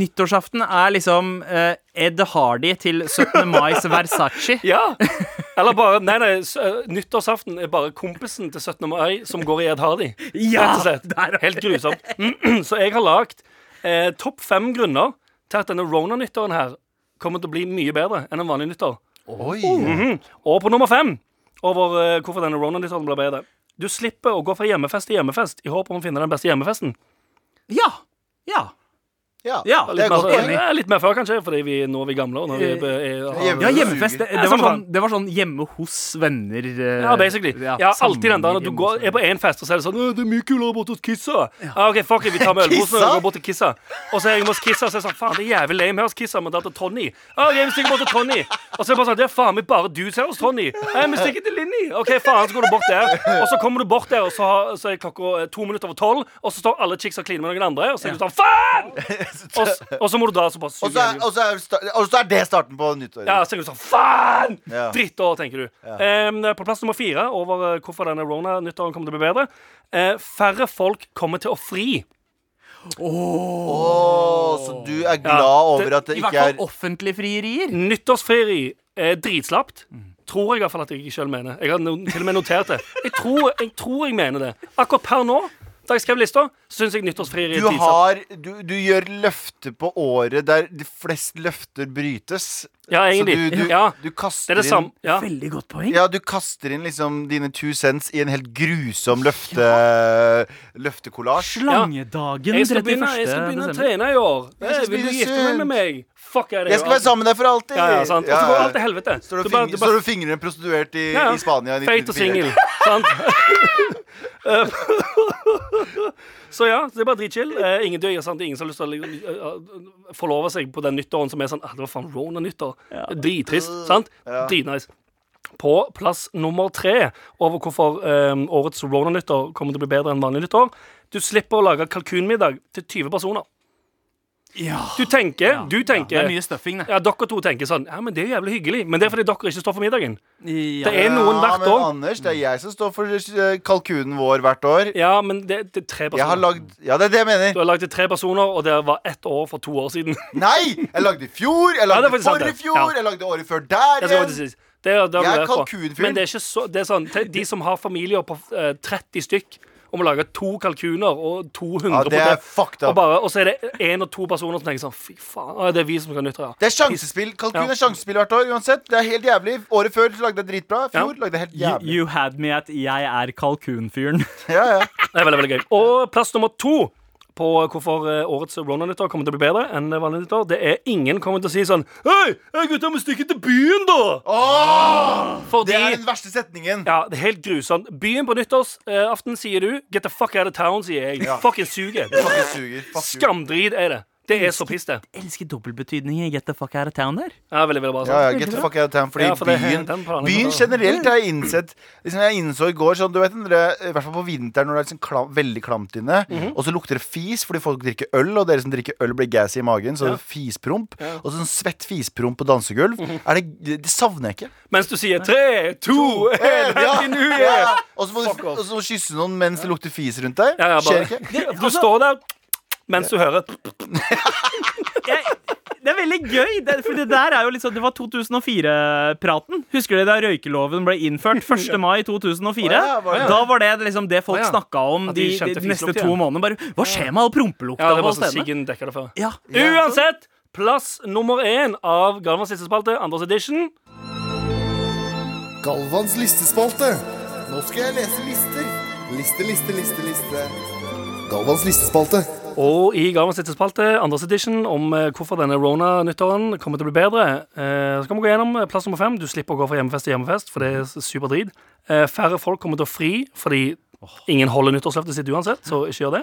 Nyttårsaften er liksom uh, Ed Hardy til 17. mais Versace. Ja. Eller bare Nei, nei, øh, nyttårsaften er bare kompisen til 17. mai som går i Ed Hardy. Ja, Rett og slett. Helt grusomt. Så jeg har lagd eh, topp fem grunner til at denne Rona-nyttåren her kommer til å bli mye bedre enn en vanlig nyttår. Oi. Mhm. Og på nummer fem over eh, hvorfor denne Rona-nyttåren blir bedre. Du slipper å gå fra hjemmefest til hjemmefest i håp om å finne den beste hjemmefesten. Ja. Ja. Ja, Ja, Litt er mer, godt enig. eh, litt mer før, kanskje, fordi vi, nå er vi gamle. Og nå er vi, er, er, Ja, hjemmefest. Det, det, var sånn, det var sånn hjemme hos venner. Uh, Ja, basically. ja, Ja, alltid den der når du går, er på én fest, og så er det sånn 'Det er mye kulere borte hos Kissa'. Ja. OK, fuck it, vi tar med ølposen og går bort til Kissa. Og så er jeg hos Kissa, og så er det sånn 'Faen, det er jævlig lame her hos Kissa', men det er til Tony. OK, vi stikker bort til Tony. Og så er det bare sånn 'Det er faen meg bare du som er hos Tony'. Nei, vi stikker til Linni. OK, faen, så går du bort der. Og så kommer du bort der, og så, har, så er klokka eh, to minutter over tolv, og så står alle chicks og kliner med noen andre, og så er du sånn 'Faen!' Og, og så må du da så bare Og så er, og så er, og så er det starten på nyttåret. Ja, så tenker du sånn Faen! Ja. Drittår, tenker du. Em, på plass nummer fire over eh, hvorfor denne Rona-nyttåren kommer til å bli bedre. Eh, færre folk kommer til å fri. Åh, så du er glad Ja, det- over at det ikke er I hvert fall er offentlige frierier. Nyttårsfrieri er dritslapt. Tror jeg i hvert fall at jeg sjøl mener. Jeg har no til og med notert det. Jeg tror, jeg tror jeg mener det. Akkurat per nå, da jeg skrev lista, syns jeg nyttårsfrieri er du, har, du, du gjør løfter på året der de flest løfter brytes. Ja, egentlig. Så du, du, Ja. du Det kaster er det samme. inn Ja. Veldig godt poeng. ja, du kaster inn liksom dine two cents i en helt grusom løfte, løftekollasj. Slangedagen Jeg skal 31. begynne, jeg skal begynne å trene i år. Jeg skal Eh, Vil du gifte deg med meg? Fuck er det. Jeg skal være sammen med deg for alltid! Ja, ja, sant. Og så går alt til helvete. Står du Du bare- du bare- står du fingrene fingrer en prostituert i, Ja, ja. i Spania i Feit og 1994? singel. Sant? Så ja, det er bare dritchill. Eh, ingen dør, sant? Ingen som har lyst til å uh, eh, eh, forlove seg på den nyttåren som er sånn ah, Det var faen Rona-nyttår. Drittrist. Sant? Dritnice. På plass nummer tre over hvorfor um, årets Rona-nyttår kommer til å bli bedre enn vanlig nyttår. Du slipper å lage kalkunmiddag til 20 personer. Ja. Du tenker, du tenker Det er mye stuffing, det. ja, Dere to tenker sånn Ja, men det er jævlig hyggelig. Men det er fordi dere ikke står for middagen. Ja. Det er noen Ja, hvert men år. Anders, det er jeg som står for eh, kalkunen vår hvert år. Ja, men det, det er tre personer. Jeg har lagd Ja, det er det jeg mener. Du har lagd tre personer, og det var ett år for to år siden. Nei! Jeg lagde i fjor, jeg lagde sant, forrige fjor, Ja. jeg lagde året før der igjen. Det, det Jeg er lært kalkunfyr. Men det er ikke så Det er sånn De som har familier på eh, 30 stykk om å lage to kalkuner og 200 Ja, det er fucked og, up. bare, og så er det én og to personer som tenker sånn Fy faen, det er vi som skal nytte det. Det er sjansespill. Kalkun Ja. er sjansespill hvert år uansett. Det er helt jævlig. Året før lagde jeg dritbra. I fjor Ja. lagde jeg helt You, jævlig. you had me at jeg er kalkunfyren. Ja, ja. Det er veldig, veldig gøy. Og plass nummer to på hvorfor eh, årets Rona-nyttår kommer til å bli bedre enn vanlig nyttår. Det er ingen kommer til å si sånn Hei, gutta, vi stikker til byen, da! Fordi Det er den verste setningen. Ja, det er helt grusomt. Byen på nyttårsaften, sier du. Get the fuck out of town, sier jeg. Fucking suger. Fucking suger. Fuck. Skamdrit er det. Det er så piss, det. Elsker dobbeltbetydning i Get the fuck out of town der. Ja, veldig, veldig bra. Ja, ja, get the fuck out of town. Fordi Ja, for det- byen, den planen- byen generelt har jeg innsett liksom Jeg innså i går sånn, du vet, det, I hvert fall på vinteren når det er liksom klam, veldig klamt inne, Mhm. og så lukter det fis fordi folk drikker øl, og dere som drikker øl, blir gassy i magen, så Ja. fispromp. Ja. Mhm. Og sånn svett fispromp på dansegulv. er det, det, savner jeg ikke. Mens du sier tre, to, én, ja. Og så må du og så må du kysse noen mens det lukter fis rundt deg. Ja, ja, Skjer bare, ikke. du står der mens du hører Jeg, det er veldig gøy, det, for det der er jo sånn Det var 2004-praten. Husker dere da røykeloven ble innført 1. mai 2004? Å ja, var det? Da var det liksom det folk ja. snakka om de, de de, neste to månedene. Bare, Hva skjer med all prompelukta Ja, det var stedene? Siggen dekka det før. Ja. Uansett, plass nummer én av Galvans listespalte Andres Anders edition. Galvans listespalte. Nå skal jeg lese lister. Liste, liste, liste, liste. Galvans listespalte. Og i Galvans siste spalte, Anders edition, om eh, hvorfor denne Rona-nyttåren kommer til å bli bedre. Eh, så kan vi gå gjennom eh, plass nummer fem. Du slipper å gå fra hjemmefest til hjemmefest, for det er superdrit. Færre folk kommer til å fri fordi ingen holder nyttårsløftet sitt uansett, så ikke gjør det.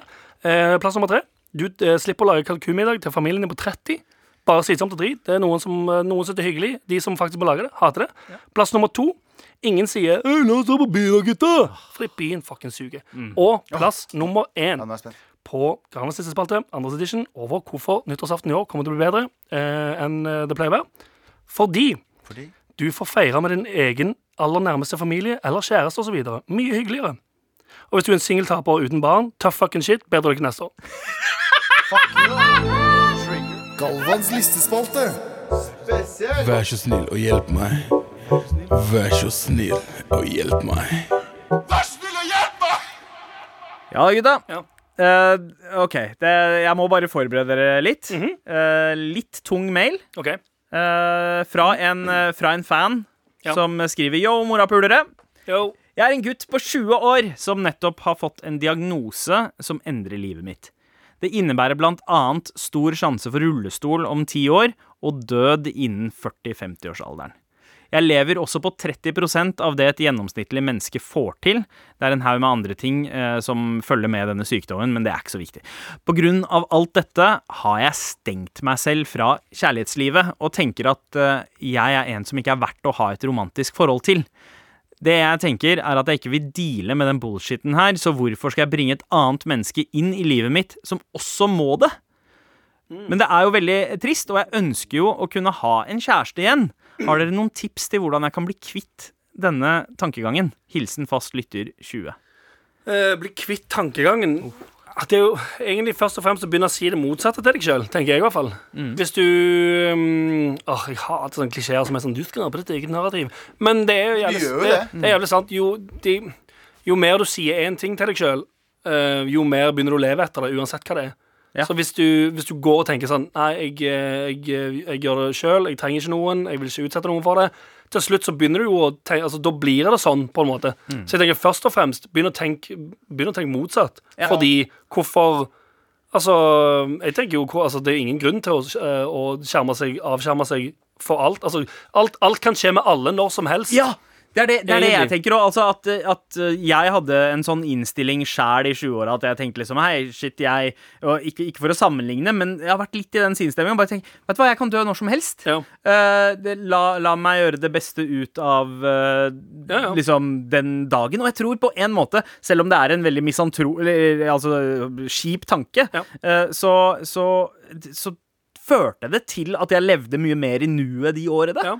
Plass nummer tre. Du slipper å lage kalkunmiddag til familien din på 30. Bare slitsomt og drit. Det er noen som noen synes det er hyggelig. De som faktisk må lage det, hater det. Plass nummer to. Ingen sier 'La oss dra på byen, da, gutta'. Fordi byen fucking suger. Og plass nummer én Ja, er jeg spent. på Garnes siste spalte, andres edition, over hvorfor nyttårsaften i år kommer til å bli bedre eh, enn eh, det pleier å være. Fordi Fordi du får feire med din egen aller nærmeste familie eller kjæreste osv. Mye hyggeligere. Og hvis du er en singeltaper uten barn, tough fucking shit, bedre lykke neste år. Galvans listespalte. Vær så snill og hjelp meg. Vær så snill og hjelp meg. Vær snill og Ja, gutta. Ja. Eh, OK. Det, jeg må bare forberede dere litt. Eh, litt tung mail OK? eh, fra, en, eh, fra en fan Ja. som skriver Yo, morapulere. Yo. Jeg er en gutt på 20 år som nettopp har fått en diagnose som endrer livet mitt. Det innebærer annet stor sjanse for rullestol om ti år og død innen 40-50-årsalderen. Jeg lever også på 30% av det et gjennomsnittlig menneske får til. Det er en haug med andre ting eh, som følger med denne sykdommen, men det er ikke så viktig. På grunn av alt dette har jeg stengt meg selv fra kjærlighetslivet, og tenker at eh, jeg er en som ikke er verdt å ha et romantisk forhold til. Det jeg tenker er at jeg ikke vil deale med den bullshitten her, så hvorfor skal jeg bringe et annet menneske inn i livet mitt som også må det? Men det er jo veldig trist, og jeg ønsker jo å kunne ha en kjæreste igjen. Har dere noen tips til hvordan jeg kan bli kvitt denne tankegangen? Hilsen fast lytter 20. Eh, bli kvitt tankegangen. At det er jo egentlig først og fremst å begynne å si det motsatte til deg sjøl, tenker jeg i hvert fall. Hvis du um, Åh, Jeg hater sånne klisjeer som er sånn Du skaper ditt eget narrativ. Men det er jo jævlig, jo det, det. det er jævlig sant. Jo, de, jo mer du sier én ting til deg sjøl, jo mer begynner du å leve etter det, uansett hva det er. Ja. Så hvis du, hvis du går og tenker sånn Nei, jeg, jeg, jeg, jeg gjør det sjøl, jeg trenger ikke noen, jeg vil ikke utsette noen for det. Til slutt så begynner du jo å tenke altså, Da blir det sånn, på en måte. Så jeg tenker først og fremst begynn å tenke, begynn å tenke motsatt. Ja. Fordi hvorfor Altså, jeg tenker jo altså, Det er ingen grunn til å, eh, å skjerme seg, avskjerme seg for alt. Altså, alt, alt kan skje med alle når som helst. Ja! Det er det, det, er det jeg tenker. òg. altså at, at jeg hadde en sånn innstilling sjæl i 20-åra at jeg tenkte liksom Hei, shit, jeg og ikke, ikke for å sammenligne, men jeg har vært litt i den sinnsstemminga. Bare tenk, vet du hva, jeg kan dø når som helst. Ja. Uh, det, la, la meg gjøre det beste ut av uh, Ja, ja. liksom den dagen. Og jeg tror på en måte, selv om det er en veldig misantro... Eller altså kjip tanke, Ja. eh, så, så, så førte det til at jeg levde mye mer i nuet de årene. Ja.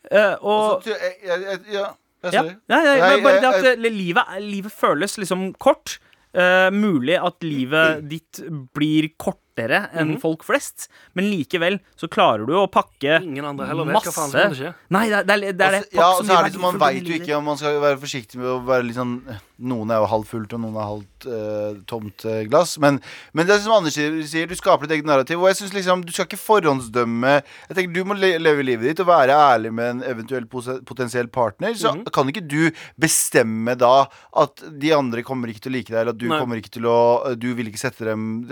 Uh, Så og tror jeg- jeg- jeg- Ja, ja, ja, ja, bare det at eh, livet, livet føles liksom kort. Uh, mulig at livet ditt blir kortere enn Mhm. folk flest, men likevel så klarer du å pakke Ingen andre heller vet hva faen som masse kommer til å skje. Nei, det det. Det, er det. Altså, ja, og så er det som Man veit jo ikke om man skal være forsiktig med å være litt sånn Noen er jo halvfullt, og noen er halvt uh, tomt uh, glass. Men, men det er som Anders sier, du skaper ditt eget narrativ. Og jeg synes liksom Du skal ikke forhåndsdømme Jeg tenker Du må le leve livet ditt og være ærlig med en eventuell potensiell partner. Så Mhm. kan ikke du bestemme da at de andre kommer ikke til å like deg, eller at du Nei. kommer ikke til å Du vil ikke sette dem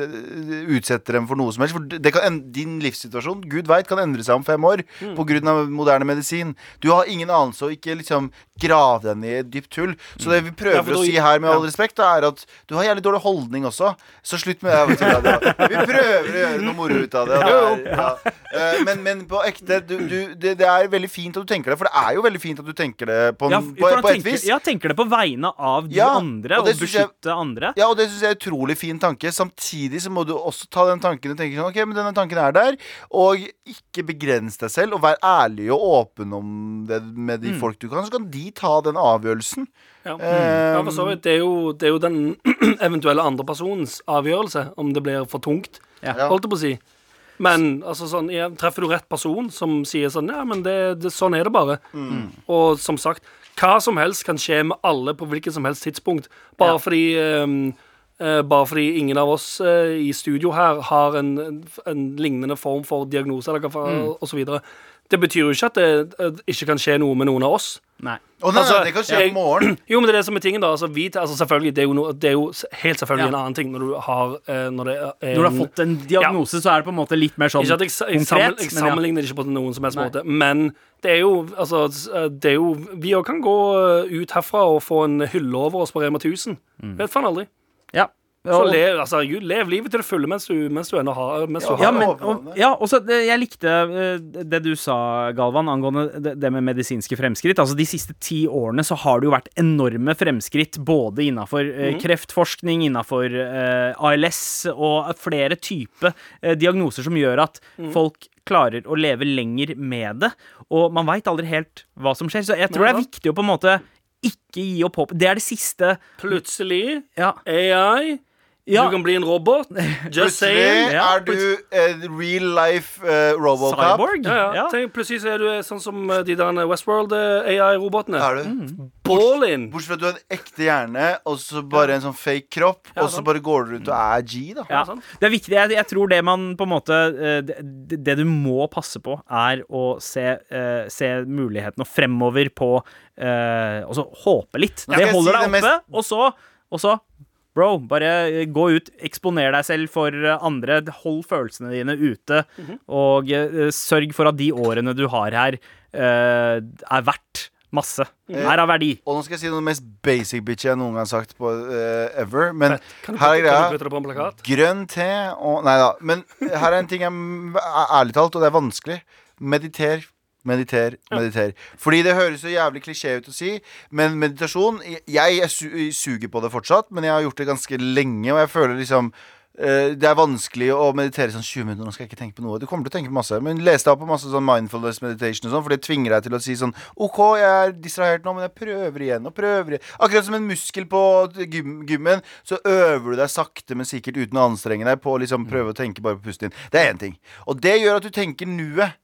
utsette dem for noe som helst. For det kan, din livssituasjon, Gud veit, kan endre seg om fem år Mm. av moderne medisin. Du har ingen anelse, og ikke liksom grav deg ned i et dypt hull. Så det vi prøver Ja, å si her, med all respekt, er at du har jævlig dårlig holdning også. Så slutt med det. Vi prøver å gjøre noe moro ut av det. det er, ja. Eh, men, men på ekte, du, du, det, det er veldig fint at du tenker det. For det er jo veldig fint at du tenker det på, Ja, på, på et vis. ja, tenker det på vegne av de Ja, andre, og og, jeg- beskytte andre. Ja, og det syns jeg er en utrolig fin tanke. Samtidig så må du også ta den tanken og tenke sånn Ok, men denne tanken er der. Og ikke begrens deg selv, og vær ærlig og åpen om det med de folk du kan. Så kan de ta den avgjørelsen. Ja. Eh, Ja, for så vidt. Det er jo, det er jo den eventuelle andre personens avgjørelse om det blir for tungt, Ja. holdt jeg på å si. Men altså, sånn, ja, treffer du rett person som sier sånn Ja, men det, det, sånn er det bare. Og som sagt, hva som helst kan skje med alle på hvilket som helst tidspunkt. Bare Ja. fordi um, Uh, bare fordi ingen av oss uh, i studio her har en, en, en lignende form for diagnose eller hva faen, og så videre. Det betyr jo ikke at det eh, ikke kan skje noe med noen av oss. Nei. Oh, nei, Altså, nei, det kan skje i morgen. Jo, men det er det som er tingen, da. Altså, vi, altså, selvfølgelig, det er jo, no, det er jo helt selvfølgelig Ja. en annen ting når du har eh, Når det er Når du har fått en diagnose, så er det på en måte litt mer sånn konkret. sammen, jeg men ja. sammenligner det ikke på noen som helst Nei. måte, men det er jo Altså, det er jo Vi òg kan gå eh, ut herfra og få en hylle over oss på Rema 1000. Vet faen aldri. Ja. Så le, altså, Gud, lev livet til det fulle mens du, mens du ennå har mens du Ja, har men, og, ja, også, det, jeg likte eh, det du sa, Galvan, angående det, det med medisinske fremskritt. Altså De siste ti årene så har det jo vært enorme fremskritt både innafor eh, kreftforskning, innafor eh, ALS og flere typer eh, diagnoser som gjør at folk klarer å leve lenger med det. Og man veit aldri helt hva som skjer. Så jeg tror det er viktig å på en måte ikke gi opp håp. Det er det siste Plutselig Ja. AI. Ja. Du kan bli en robot. Just saying. Ja, er du uh, real life uh, Robocop. Cyborg. Ja, ja. Ja. Tenk, plutselig så er du sånn som eh, de der Westworld uh, AI-robotene. Er du? Mm. Bortsett Bortsett fra at du har en ekte hjerne, og så bare en sånn fake kropp, Ja, og så bare går du rundt og er G, da. Ja, det er viktig. Jeg, jeg tror det man på en måte eh, Det, det du må passe på, er å se, eh, se mulighetene fremover på eh, Og så håpe litt. Det holder si deg det oppe. Og så, og så Bro, bare gå ut, eksponer deg selv for eh, andre. Hold følelsene dine ute. Mhm. Og uh, sørg for at de årene du har her, uh, er verdt masse. Mhm. Er av verdi. Og nå skal jeg si noe mest basic bitch jeg noen gang har sagt på uh, ever. Men Kan du, her er greia. Grønn te og Nei da. Men her er en ting jeg er ærlig talt, og det er vanskelig. Mediter. Mediter, mediter. Fordi det høres så jævlig klisjé ut å si, men meditasjon Jeg, jeg su suger på det fortsatt, men jeg har gjort det ganske lenge, og jeg føler liksom eh, det er vanskelig å meditere sånn 20 minutter. Nå skal jeg ikke tenke på noe. Du kommer til å tenke på masse. Men les deg opp på masse sånn mindfulness meditation og sånn, for det tvinger deg til å si sånn OK, jeg er distrahert nå, men jeg prøver igjen og prøver igjen. Akkurat som en muskel på gym, gymmen, så øver du deg sakte, men sikkert uten å anstrenge deg på å liksom prøve å tenke bare på pusten din. Det er én ting. Og det gjør at du tenker nuet.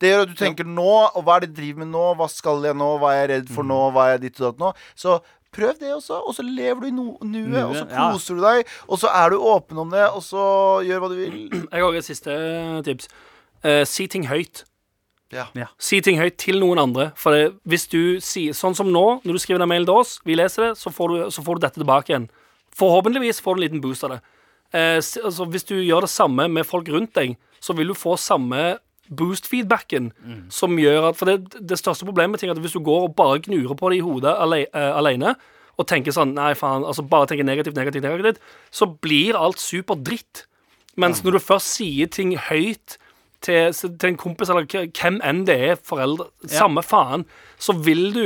Det gjør at du tenker nå, og hva er det jeg driver med nå? Hva skal jeg nå? Hva er jeg redd for nå? Hva er jeg ditt og datt nå? Så prøv det også, og så lever du i no nuet, og så koser ja. du deg, og så er du åpen om det, og så gjør hva du vil. Jeg har et siste tips. Uh, si ting høyt. Ja. Si ting høyt til noen andre. For det, hvis du sier Sånn som nå, når du skriver en mail til oss, vi leser det, så får du, så får du dette tilbake igjen. Forhåpentligvis får du en liten boost av det. Eh, altså, hvis du gjør det samme med folk rundt deg, så vil du få samme boost-feedbacken som gjør at For det, det største problemet ting er at hvis du går og bare gnurer på det i hodet ale, uh, alene, og tenker sånn Nei, faen, altså bare tenker negativt, negativt, negativt, så blir alt super dritt. Mens når du først sier ting høyt til, til en kompis eller hvem enn det er, foreldre, samme faen, så vil du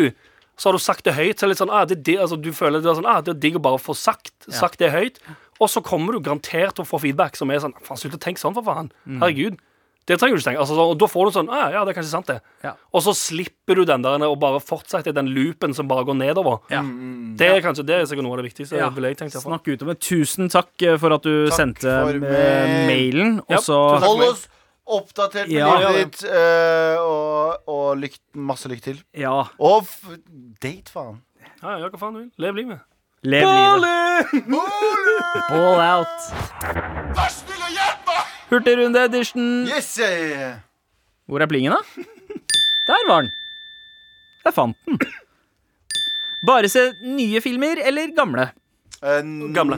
så har du sagt det høyt, så er det litt sånn ah, det, er altså, Du føler det er sånn ah, Det er digg å bare få sagt, sagt det høyt. Og så kommer du garantert til å få feedback som er sånn Faen, slutt å tenke sånn, for faen. Herregud. Det trenger du ikke tenke. Altså, så- og da får du sånn ah, Ja, det er kanskje sant, det. Ja. Og så slipper du den der og bare fortsetter den loopen som bare går nedover. Ja. Det er kanskje Det er sikkert noe av det viktigste. Ja. Vil jeg tenke. Snakk ut om det. Tusen takk eh, for at du Takk sendte mailen. Og Ja, så. Hold oss oppdatert med Ja. livet ditt, eh, og, og lykke, masse lykke til. Ja, Og date, faen. Ja, ja, hva faen du vil. Lev livet. lev livet. Ball out. Hurtigrunde edition. Yes! yeah. Hvor er plingen, da? Der var den. Jeg fant den. Bare se nye filmer eller gamle? Eh, Gamle.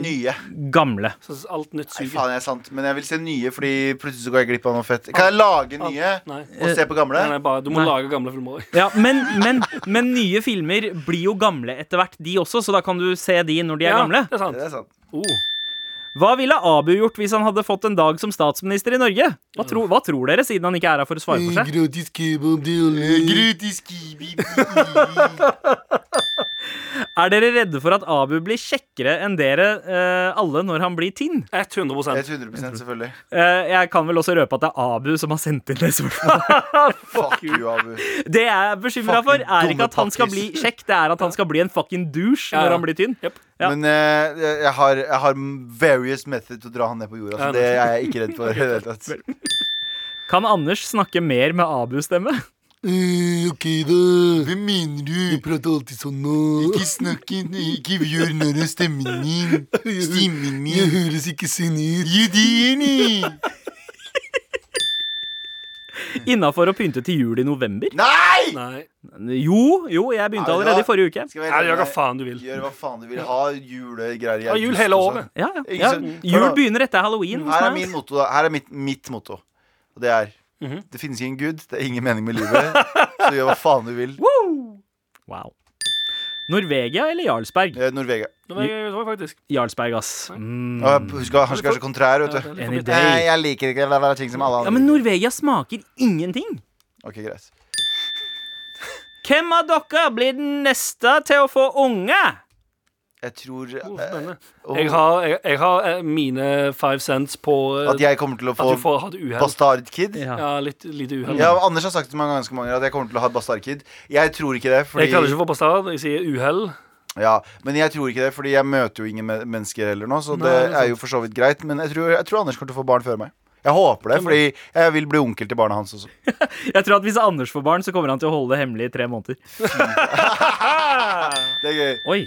Nye. Gamle. Så alt nytt Nei, faen, er sant. Men jeg vil se nye, Fordi plutselig så går jeg glipp av noe fett. Kan jeg lage nye Nei. og se på gamle? Nei, nei, bare, du må Nei. lage gamle filmer òg. Ja, men, men, men nye filmer blir jo gamle etter hvert, de også, så da kan du se de når de er gamle. Det er sant. Det er sant. Oh. Hva ville Abu gjort hvis han hadde fått en dag som statsminister i Norge? Hva, tro, hva tror dere, siden han ikke er her for å svare for seg? Gratis kebab kiwi. Er dere redde for at Abu blir kjekkere enn dere eh, alle når han blir tinn? 100% 100% selvfølgelig. Eh, jeg kan vel også røpe at det er Abu som har sendt inn det spørsmålet. Fuck you, Abu. Det jeg er bekymra for, er ikke at han skal bli kjekk, det er at han skal bli en fucking douche Ja, når han blir tynn. Yep. Ja. Men eh, jeg, har, jeg har various methods til å dra han ned på jorda, så det er jeg ikke redd for. Kan Anders snakke mer med Abu-stemme? Eh, ok, da. Hvem mener du? Du prater alltid sånn nå. Ikke snakk Ikke gjør narr av stemmen min. Stemmen Jeg min. høres ikke sånn ut. Jo, det gjør ni. Innafor å pynte til jul i november? Nei! Nei. Jo, jo, jeg begynte allerede i forrige uke. Skal vi Nei, gjør hva faen du vil. Gjør hva faen du vil. Ha julegreier Ha jul hele året. Ja, ja. Ja. Jul begynner etter halloween. Her er min motto. Her er mitt, mitt motto. Og det er Mhm. Det finnes ingen gud, det er ingen mening med livet. Så gjør hva faen du vil. Wow. Norvegia eller Jarlsberg? Eh, Norvegia. Var faktisk. Jarlsberg, ass. Mm. Ja, Husk han skal være så kontrær, vet du. Any day. Nei, jeg liker ikke det. Det er ting som alle andre Ja, men Norvegia smaker ingenting. Ok, greit. Hvem av dere blir den neste til å få unge? Jeg tror Oh, Jeg har, jeg, jeg har eh, mine five cents på eh, At jeg kommer til å få får bastardkid. Ja. Ja, litt litt uhell. Ja, Anders har sagt det mange ganske mange ganger at jeg kommer til å ha bastardkid. Jeg tror ikke det, fordi Jeg kaller det ikke for bastard, jeg sier uhell. Ja, men jeg tror ikke det, fordi jeg møter jo ingen mennesker heller nå, så Nei, det er er jo for så vidt greit. Men jeg tror, jeg tror Anders kommer til å få barn før meg. Jeg håper det, fordi jeg vil bli onkel til barna hans også. Jeg tror at Hvis Anders får barn, så kommer han til å holde det hemmelig i tre måneder. Det er gøy. Oi.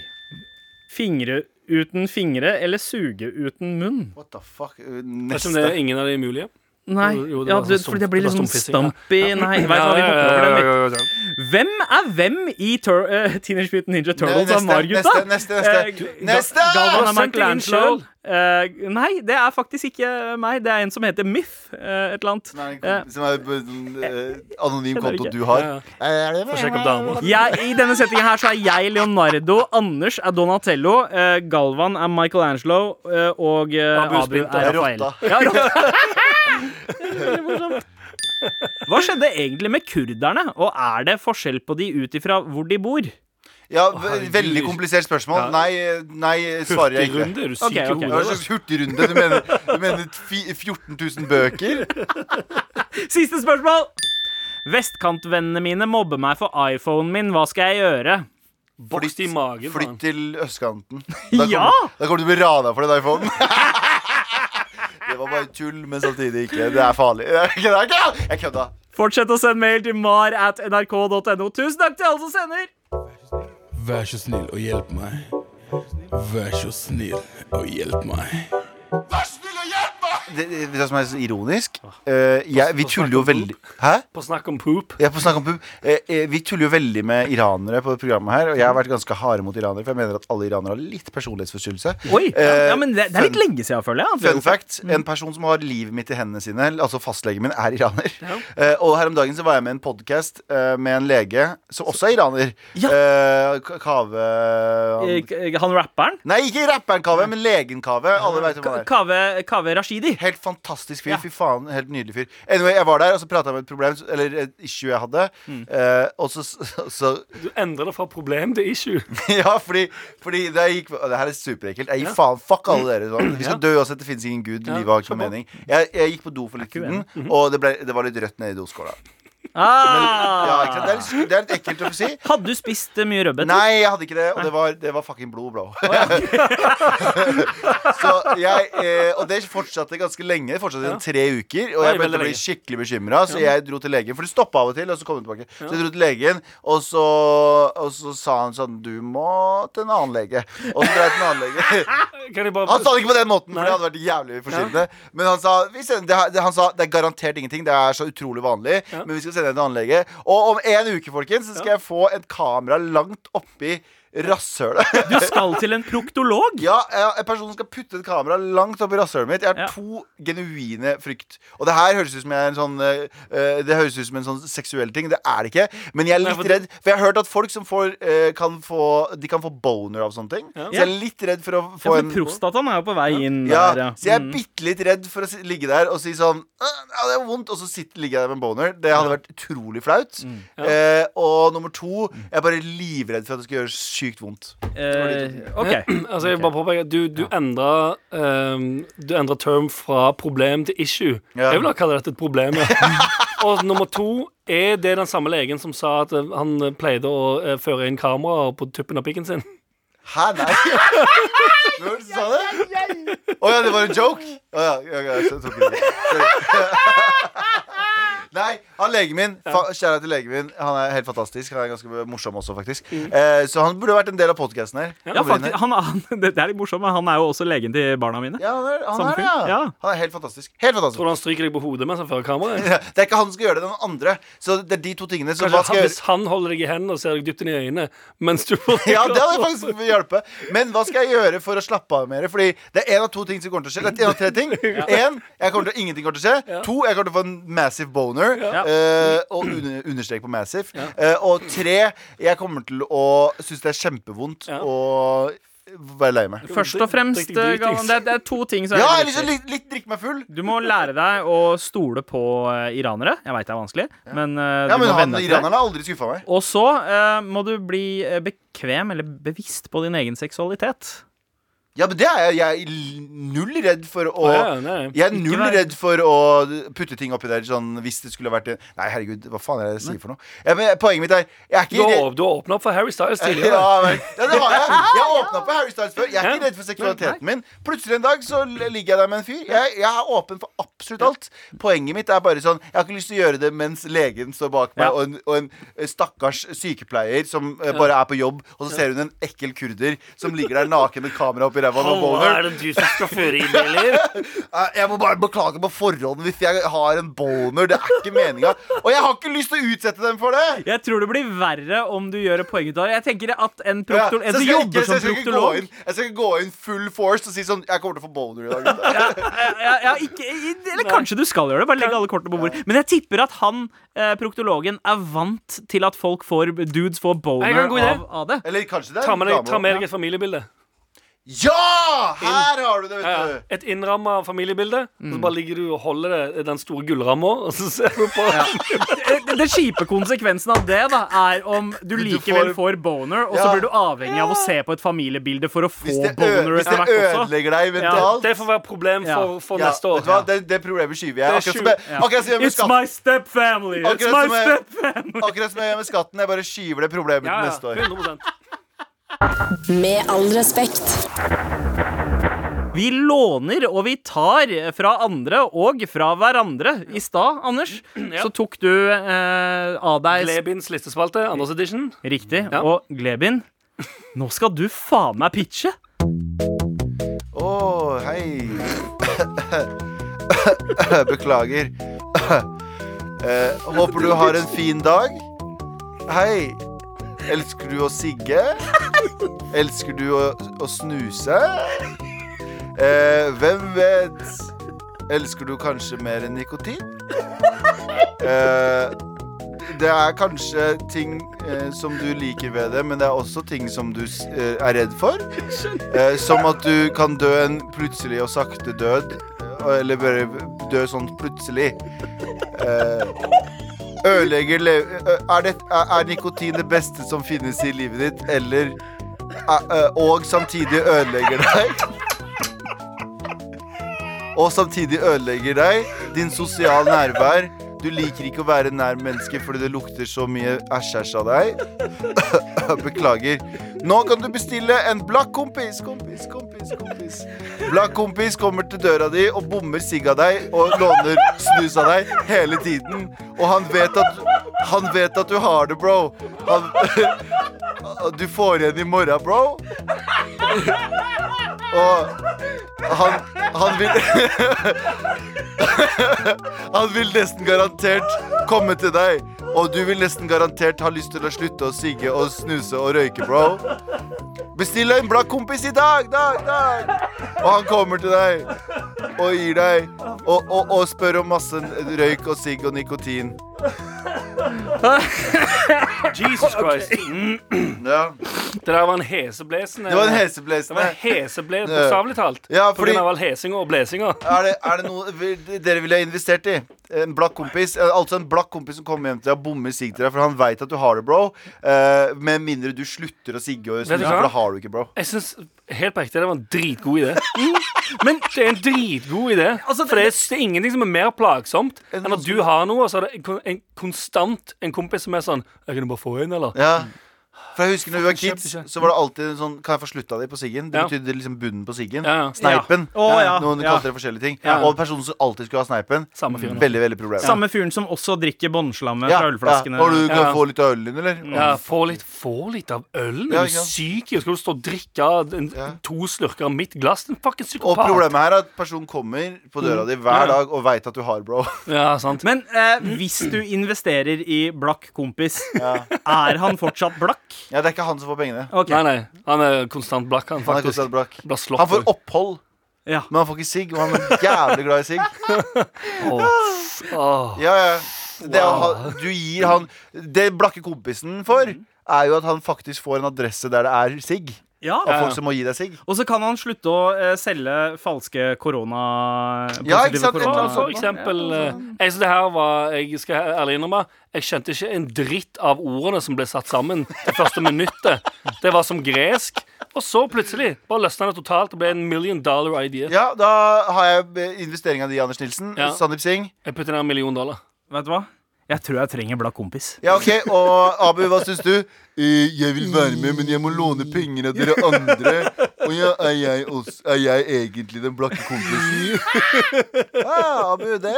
Fingre uten fingre eller suge uten munn? What the fuck? Neste. det er ingen av de mulige. Nei, Jo, ja, du, sånn fordi det blir litt sånn stumpy ja. Nei, vet hva, vi Ja, ja, hopper over ja, ja, ja, ja. Hvem er hvem i Tur uh, Teenage Mutant Ninja Turtles av Mar-gutta? neste, neste, neste. Uh, Ga- Galvan er Michelangelo. Eh, nei, det er faktisk ikke meg. Det er en som heter Myth. Uh, et eller annet. Nei, Eh, som er på en eh, anonym konto du har. Ja, ja. Få sjekke opp dama. jeg, I denne settingen her så er jeg Leonardo, Anders er Donatello, eh, Galvan er Michelangelo, eh, og eh, Abu er Rafael. Rotta. Ja, rotta. Veldig morsomt. Hva skjedde egentlig med kurderne, og er det forskjell på de ut ifra hvor de bor? Ja, ve- veldig komplisert spørsmål. Ja. Nei, nei svarer jeg ikke. Hurtigrunde? Er du syk i ok. Hva hodet? slags hurtigrunde? Du mener, du mener fi- 14 000 bøker? Siste spørsmål! Vestkantvennene mine mobber meg for iPhonen min. Hva skal jeg gjøre? Boks i magen. Flytt til østkanten. Da Ja! kommer, da kommer du til å bli rana for den iPhonen. Det var bare tull, men samtidig ikke. Det er farlig. Jeg kødda! Fortsett å sende mail til mar at nrk.no. Tusen takk til alle som sender! Vær så snill og hjelp meg. Vær så snill og hjelp meg. Det, det, vet du hva som er så ironisk? Eh, jeg, vi tuller jo veldig Hæ? På snakk om poop. Er på snakk om pub. Eh, eh, vi tuller jo veldig med iranere på programmet her. Og jeg har vært ganske harde mot iranere, for jeg mener at alle iranere har litt personlighetsforstyrrelse. Oi, ja, Eh, ja, men det, det er litt fun- lenge siden, føler jeg. at vi Fun fact, en person som har livet mitt i hendene sine, altså fastlegen min, er iraner. Eh, og her om dagen så var jeg med i en podkast med en lege som også er iraner. Ja. Eh, K- Kave Eh, han, Han rapperen? Nei, ikke rapperen Kave, men legen Kave. Alle vet hvem han Ka- er. Kave, Kave Rashidi. Helt fantastisk fyr. Ja. Fy faen, helt nydelig fyr. Anyway, Jeg var der og så prata jeg om et problem Eller et issue jeg hadde. Mm. Eh, og så, så Du endrer det fra problem til issue. Ja, fordi, fordi det gikk Det her er superekkelt. Jeg gikk faen, fuck alle dere. Sånn. Vi skal dø uansett. Det finnes ingen gud. Ja, Livet har ikke noe mening. Jeg, jeg gikk på do for litt siden, og det, ble, det var litt rødt nede i doskåla. Ja, Ah! ikke sant? Det, er litt, det er litt ekkelt å få si. Hadde du spist eh, mye rødbeter? Nei, jeg hadde ikke det, og det var, det var fucking blod, bro. så jeg eh, Og det fortsatte ganske lenge. Det fortsatte i tre uker. Og Oi, jeg begynte å bli lenge. skikkelig bekymra, så jeg dro til legen. For det stoppa av og til, og så kom det tilbake. Så jeg dro til legen, og så, og så sa han sånn Du må til en annen lege. Og så dro jeg til en annen lege. Kan jeg bare Han sa det ikke på den måten, for det hadde vært jævlig forstyrrende. Men han sa, vi sender, det, han sa det er garantert ingenting. Det er så utrolig vanlig. Ja. Men vi skal sende deg til anlegget. Og om en uke, folkens, så skal jeg få et kamera langt oppi rasshølet. Du skal til en proktolog? Ja, en person som skal putte et kamera langt opp i rasshølet mitt. Jeg har Ja. to genuine frykt. Og det her høres ut som jeg er en sånn eh, eh, Det høres ut som en sånn seksuell ting. Det er det ikke. Men jeg er Nei, litt for redd. For jeg har hørt at folk som får eh, kan få De kan få boner av sånne ting. Ja. Så jeg er litt redd for å Ja, få for en prostataen er jo på vei inn ja, der, ja. så jeg er Mm. bitte litt redd for å si, ligge der og si sånn Ja, det er vondt, og så sitter, ligger jeg der med en boner. Det hadde vært utrolig flaut. Mm. Ja. Eh, og nummer to, jeg er bare livredd for at det skal gjøres sykt vondt. Eh, OK. Altså, jeg vil bare påpeke at Du, du endra um, Du endra term fra problem til issue. Ja. Jeg vil ha kalt dette et problem. Ja. Og nummer to er det den samme legen som sa at eh, han pleide å eh, føre inn kameraer på tuppen av pikken sin. Hæ, nei? Hva var det du sa det? Å ja, det var en joke? Å ja, ja, jeg, tok jeg det. Nei, han legen min fa- Kjære til legen min. Han er helt fantastisk. Han er ganske morsom også, faktisk. Eh, så han burde vært en del av podkasten her. Ja, faktisk, han, han, det er litt morsomt, men han er jo også legen til barna mine. Ja, han er, han er, ja. Ja. Han er helt fantastisk. Helt fantastisk. Tror du han stryker deg på hodet mens han fører kameraet? Ja, Det er ikke han som skal gjøre det, det er noen andre. Så det er de to tingene. Så hva Kanskje skal han, jeg hvis han holder deg i hendene og ser deg dypt inn i øynene mens du får Ja, det hadde faktisk hjelpe. Men hva skal jeg gjøre for å slappe av mer? Fordi det er en av to ting som kommer til å skje. Det er en av tre ting. Én, ingenting kommer til å skje. To, jeg kommer til å få en massive boner. Ja. Uh, og under, understrek på massive. Uh, og tre, jeg kommer til å synes det er kjempevondt Ja. være lei meg. Først og fremst, Riktig. Galvan, det, er- det er to ting som er Ja, jeg liksom litt, litt drikke meg full. Du må lære deg å stole på eh, iranere. Jeg veit det er vanskelig, men eh, Ja, men må han, venne deg til det. Iranerne har aldri skuffa meg. Og så uh, må du bli eh, bekvem eller bevisst på din egen seksualitet. Ja, men det er jeg. Jeg er null redd for å ja, nei. Jeg er null redd for å putte ting oppi der sånn hvis det skulle vært Nei, herregud, hva faen er det jeg sier for noe? Ja, men Poenget mitt er Jeg er Du ikke har, du har åpna opp for Harry Styles tidligere. ja, men, ja, det har jeg. Jeg har åpna på Harry Styles før. Jeg er ikke redd for seksualiteten min. Plutselig en dag så ligger jeg der med en fyr. Jeg, jeg er åpen for absolutt alt. Poenget mitt er bare sånn Jeg har ikke lyst til å gjøre det mens legen står bak meg, og, en, og en eh, stakkars sykepleier som eh, bare er på jobb, og så ser hun en ekkel kurder som ligger der naken med kamera oppi ræva og boner. er det du som skal føre inn, eller? Eh, Jeg må bare beklage på forhånd hvis jeg har en boner. Det er ikke meninga. Og jeg har ikke lyst til å utsette dem for det. Jeg tror det blir verre om du gjør et poeng ut av det. Jeg tenker at en, Ja, proktol så en som jeg skal jobber ikke- så som jeg skal ikke gå proktolog inn- Jeg skal ikke gå inn full force og si sånn Jeg kommer til å få boner i dag. gutta. ja, ja, ja, ikke, Eller kanskje du skal gjøre det. Bare legg alle kortene på bordet. Men jeg tipper at han, eh, proktologen, er vant til at folk får dudes får Jeg boner har en god idé. av, av det. Eller kanskje det er Ta med deg, dame ta med deg et familiebilde. Ja! Her har du det, Ja, ja. vet du. Et innramma familiebilde. Og så bare ligger du og holder det, den store gullramma, og så ser du på Det- Den kjipe konsekvensen av det da er om du du likevel får- får boner, og så blir du avhengig av å se på et familiebilde for å få boner hvis det ødelegger deg mentalt Det får være problem for, for ja, neste år. Vet du hva? Det, det problemet skyver jeg. Akkurat som jeg, akkurat som jeg It's my step family! It's my step family! Akkurat som jeg gjør med skatten. Jeg bare skyver det problemet Ja, til neste år. 100 Med all respekt. Vi låner og vi tar fra andre og fra hverandre. I stad, Anders, så tok du eh, av deg Glebins listespalte, Anders edition. Riktig. Ja. Og Glebin, nå skal du faen meg pitche. Å, hei. Beklager. Eh, håper du har en fin dag. Hei. Elsker du å sigge? Elsker du å, å snuse? Eh, hvem vet? Elsker du kanskje mer enn nikotin? Eh, det er kanskje ting eh, som du liker ved det, men det er også ting som du eh, er redd for. Eh, som at du kan dø en plutselig og sakte død. eh, Eller bare dø sånn plutselig. Eh, ødelegger le er, det, er, nikotin det beste som finnes i livet ditt, eller Og samtidig ødelegger deg Og samtidig ødelegger deg din sosial nærvær. Du liker ikke å være nær mennesker fordi det lukter så mye æsj-æsj av deg. Beklager. Nå kan du bestille en blakk kompis, kompis, kompis, kompis. Black kompis kommer til døra di og bommer sigg av deg og låner snus av deg hele tiden. Og han vet at Han vet at du har det, bro. Han, du får igjen i morgen, bro. Og han, han vil Han vil nesten garantert komme til deg. Og du vil nesten garantert ha lyst til å slutte å sigge og snuse og røyke, bro. Bestill en blakk kompis i dag, dag, dag. Og han kommer til deg og gir deg og, og, og spør om masse røyk og sigg og nikotin. Jesus Christ. Mm, Ja. Det der var en heseblesende Det var en Det var en hesebles, bokstavelig talt. Ja, På fordi grunn av all hesinga og blesinga. er det, er det noe vil- dere ville ha investert i? En blakk kompis eh, Altså en blakk kompis som kommer hjem til deg og bommer sigg til deg, for han veit at du har det, bro. Eh, med mindre du slutter å sigge og snuse, for det har du ikke, bro. Jeg synes, helt på ekte, det var en dritgod idé. Men det er en dritgod idé. Altså, For det er, det er ingenting som er mer plagsomt enn at du har noe, og så er det en, en konstant en kompis som er sånn Jeg kan bare få en, eller? Ja. For jeg husker når vi var kids, så var det alltid en sånn Kan jeg få slutta di på siggen? Det Ja. betydde liksom bunnen på siggen. Ja, ja. Sneipen. Ja. Å, ja. Noen Ja. kalte det forskjellige ting. Ja. Og personen som alltid skulle ha sneipen. Samme fyren. Veldig, veldig problem. Samme fyren som også drikker båndslammet fra ølflaskene. Og du kan Ja. få litt av ølen din, eller? Ja, få litt, få litt av ølen. Ja, Er ikke du sant? syk? Skal du stå og drikke en, Ja. to slurker av mitt glass? En fucking Og psykopat. problemet her er at personen kommer på døra di hver Ja. dag og veit at du har, bro. Ja, sant. Men eh, hvis du investerer i blakk kompis, er han fortsatt blakk? Ja, Det er ikke han som får pengene. Okay. Nei, nei. Han er konstant blakk, han, Han er konstant blakk. Han får opphold, Ja. men han får ikke sigg. Og han er jævlig glad i sigg. Åh. Åh. Ja, ja. Det, wow. du gir han Det blakke kompisen får, er jo at han faktisk får en adresse der det er sigg. Ja. Av folk som må gi deg sigg. Og så kan han slutte å eh, selge falske korona... Ja, ikke sant? korona- for eksempel eh, Jeg synes det her var Jeg skal ærlig innrømme Jeg skjønte ikke en dritt av ordene som ble satt sammen det første minuttet. Det var som gresk. Og så plutselig bare løsna det totalt og ble en million dollar idea. Ja, da har jeg investeringa di, Anders Nilsen. Ja. Sandeep Singh. Jeg putter ned en million dollar. Vet du hva? Jeg tror jeg trenger blakk kompis. Ja, ok, Og Abu, hva syns du? Eh, jeg vil være med, men jeg må låne penger av dere andre. Og ja, er jeg, også, er jeg egentlig den blakke kompisen? Ja, Abu, det,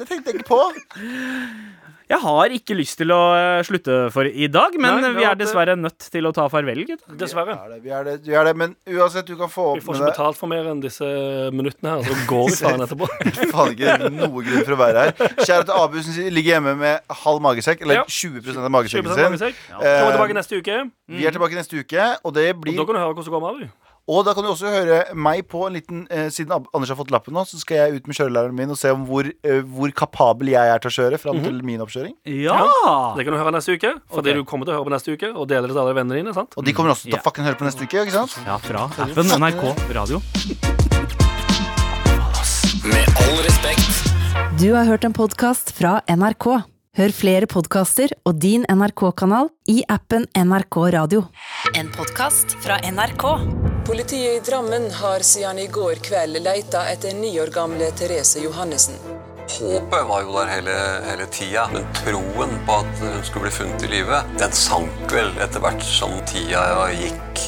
det tenkte jeg ikke på. Jeg har ikke lyst til å eh, slutte for i dag, men Nei, vi er dessverre nødt til å ta farvel, gutter. Dessverre. Vi er det, vi er det, vi er det. Men uansett, du kan få Vi får ikke det. betalt for mer enn disse minuttene her, så går vi faen etterpå. Faen ikke noe grunn for å være her. Kjære til Abu som ligger hjemme med halv magesekk, eller Ja. 20% av 20% magesekken sin. magesekk. Kommer tilbake neste uke. Vi er tilbake neste uke, og det Og da kan du høre hvordan det går med Abu. Og da kan du også høre meg på en liten eh, Siden Anders har fått lappen nå, så skal jeg ut med kjørelæreren min og se om hvor, eh, hvor kapabel jeg er til å kjøre fram til min oppkjøring. Ja! Det kan du høre neste uke, for okay. det du kommer til å høre på neste uke og dele det til alle vennene dine. sant? Og de kommer også til Ja. å fucking høre på neste uke. ikke sant? ja, fra appen NRK Radio. Med all respekt. Du har hørt en podkast fra NRK. Hør flere podkaster og din NRK-kanal i appen NRK Radio. En podkast fra NRK. Politiet i Drammen har siden i går kveld leita etter ni år gamle Therese Johannessen. Håpet var jo der hele, hele tida, men troen på at hun skulle bli funnet i live, den sank vel etter hvert som tida gikk.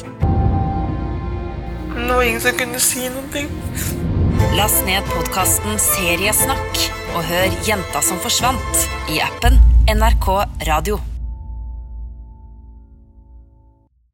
Det var ingen som kunne si noe. Last ned podkasten Seriesnakk og hør Jenta som forsvant i appen NRK Radio.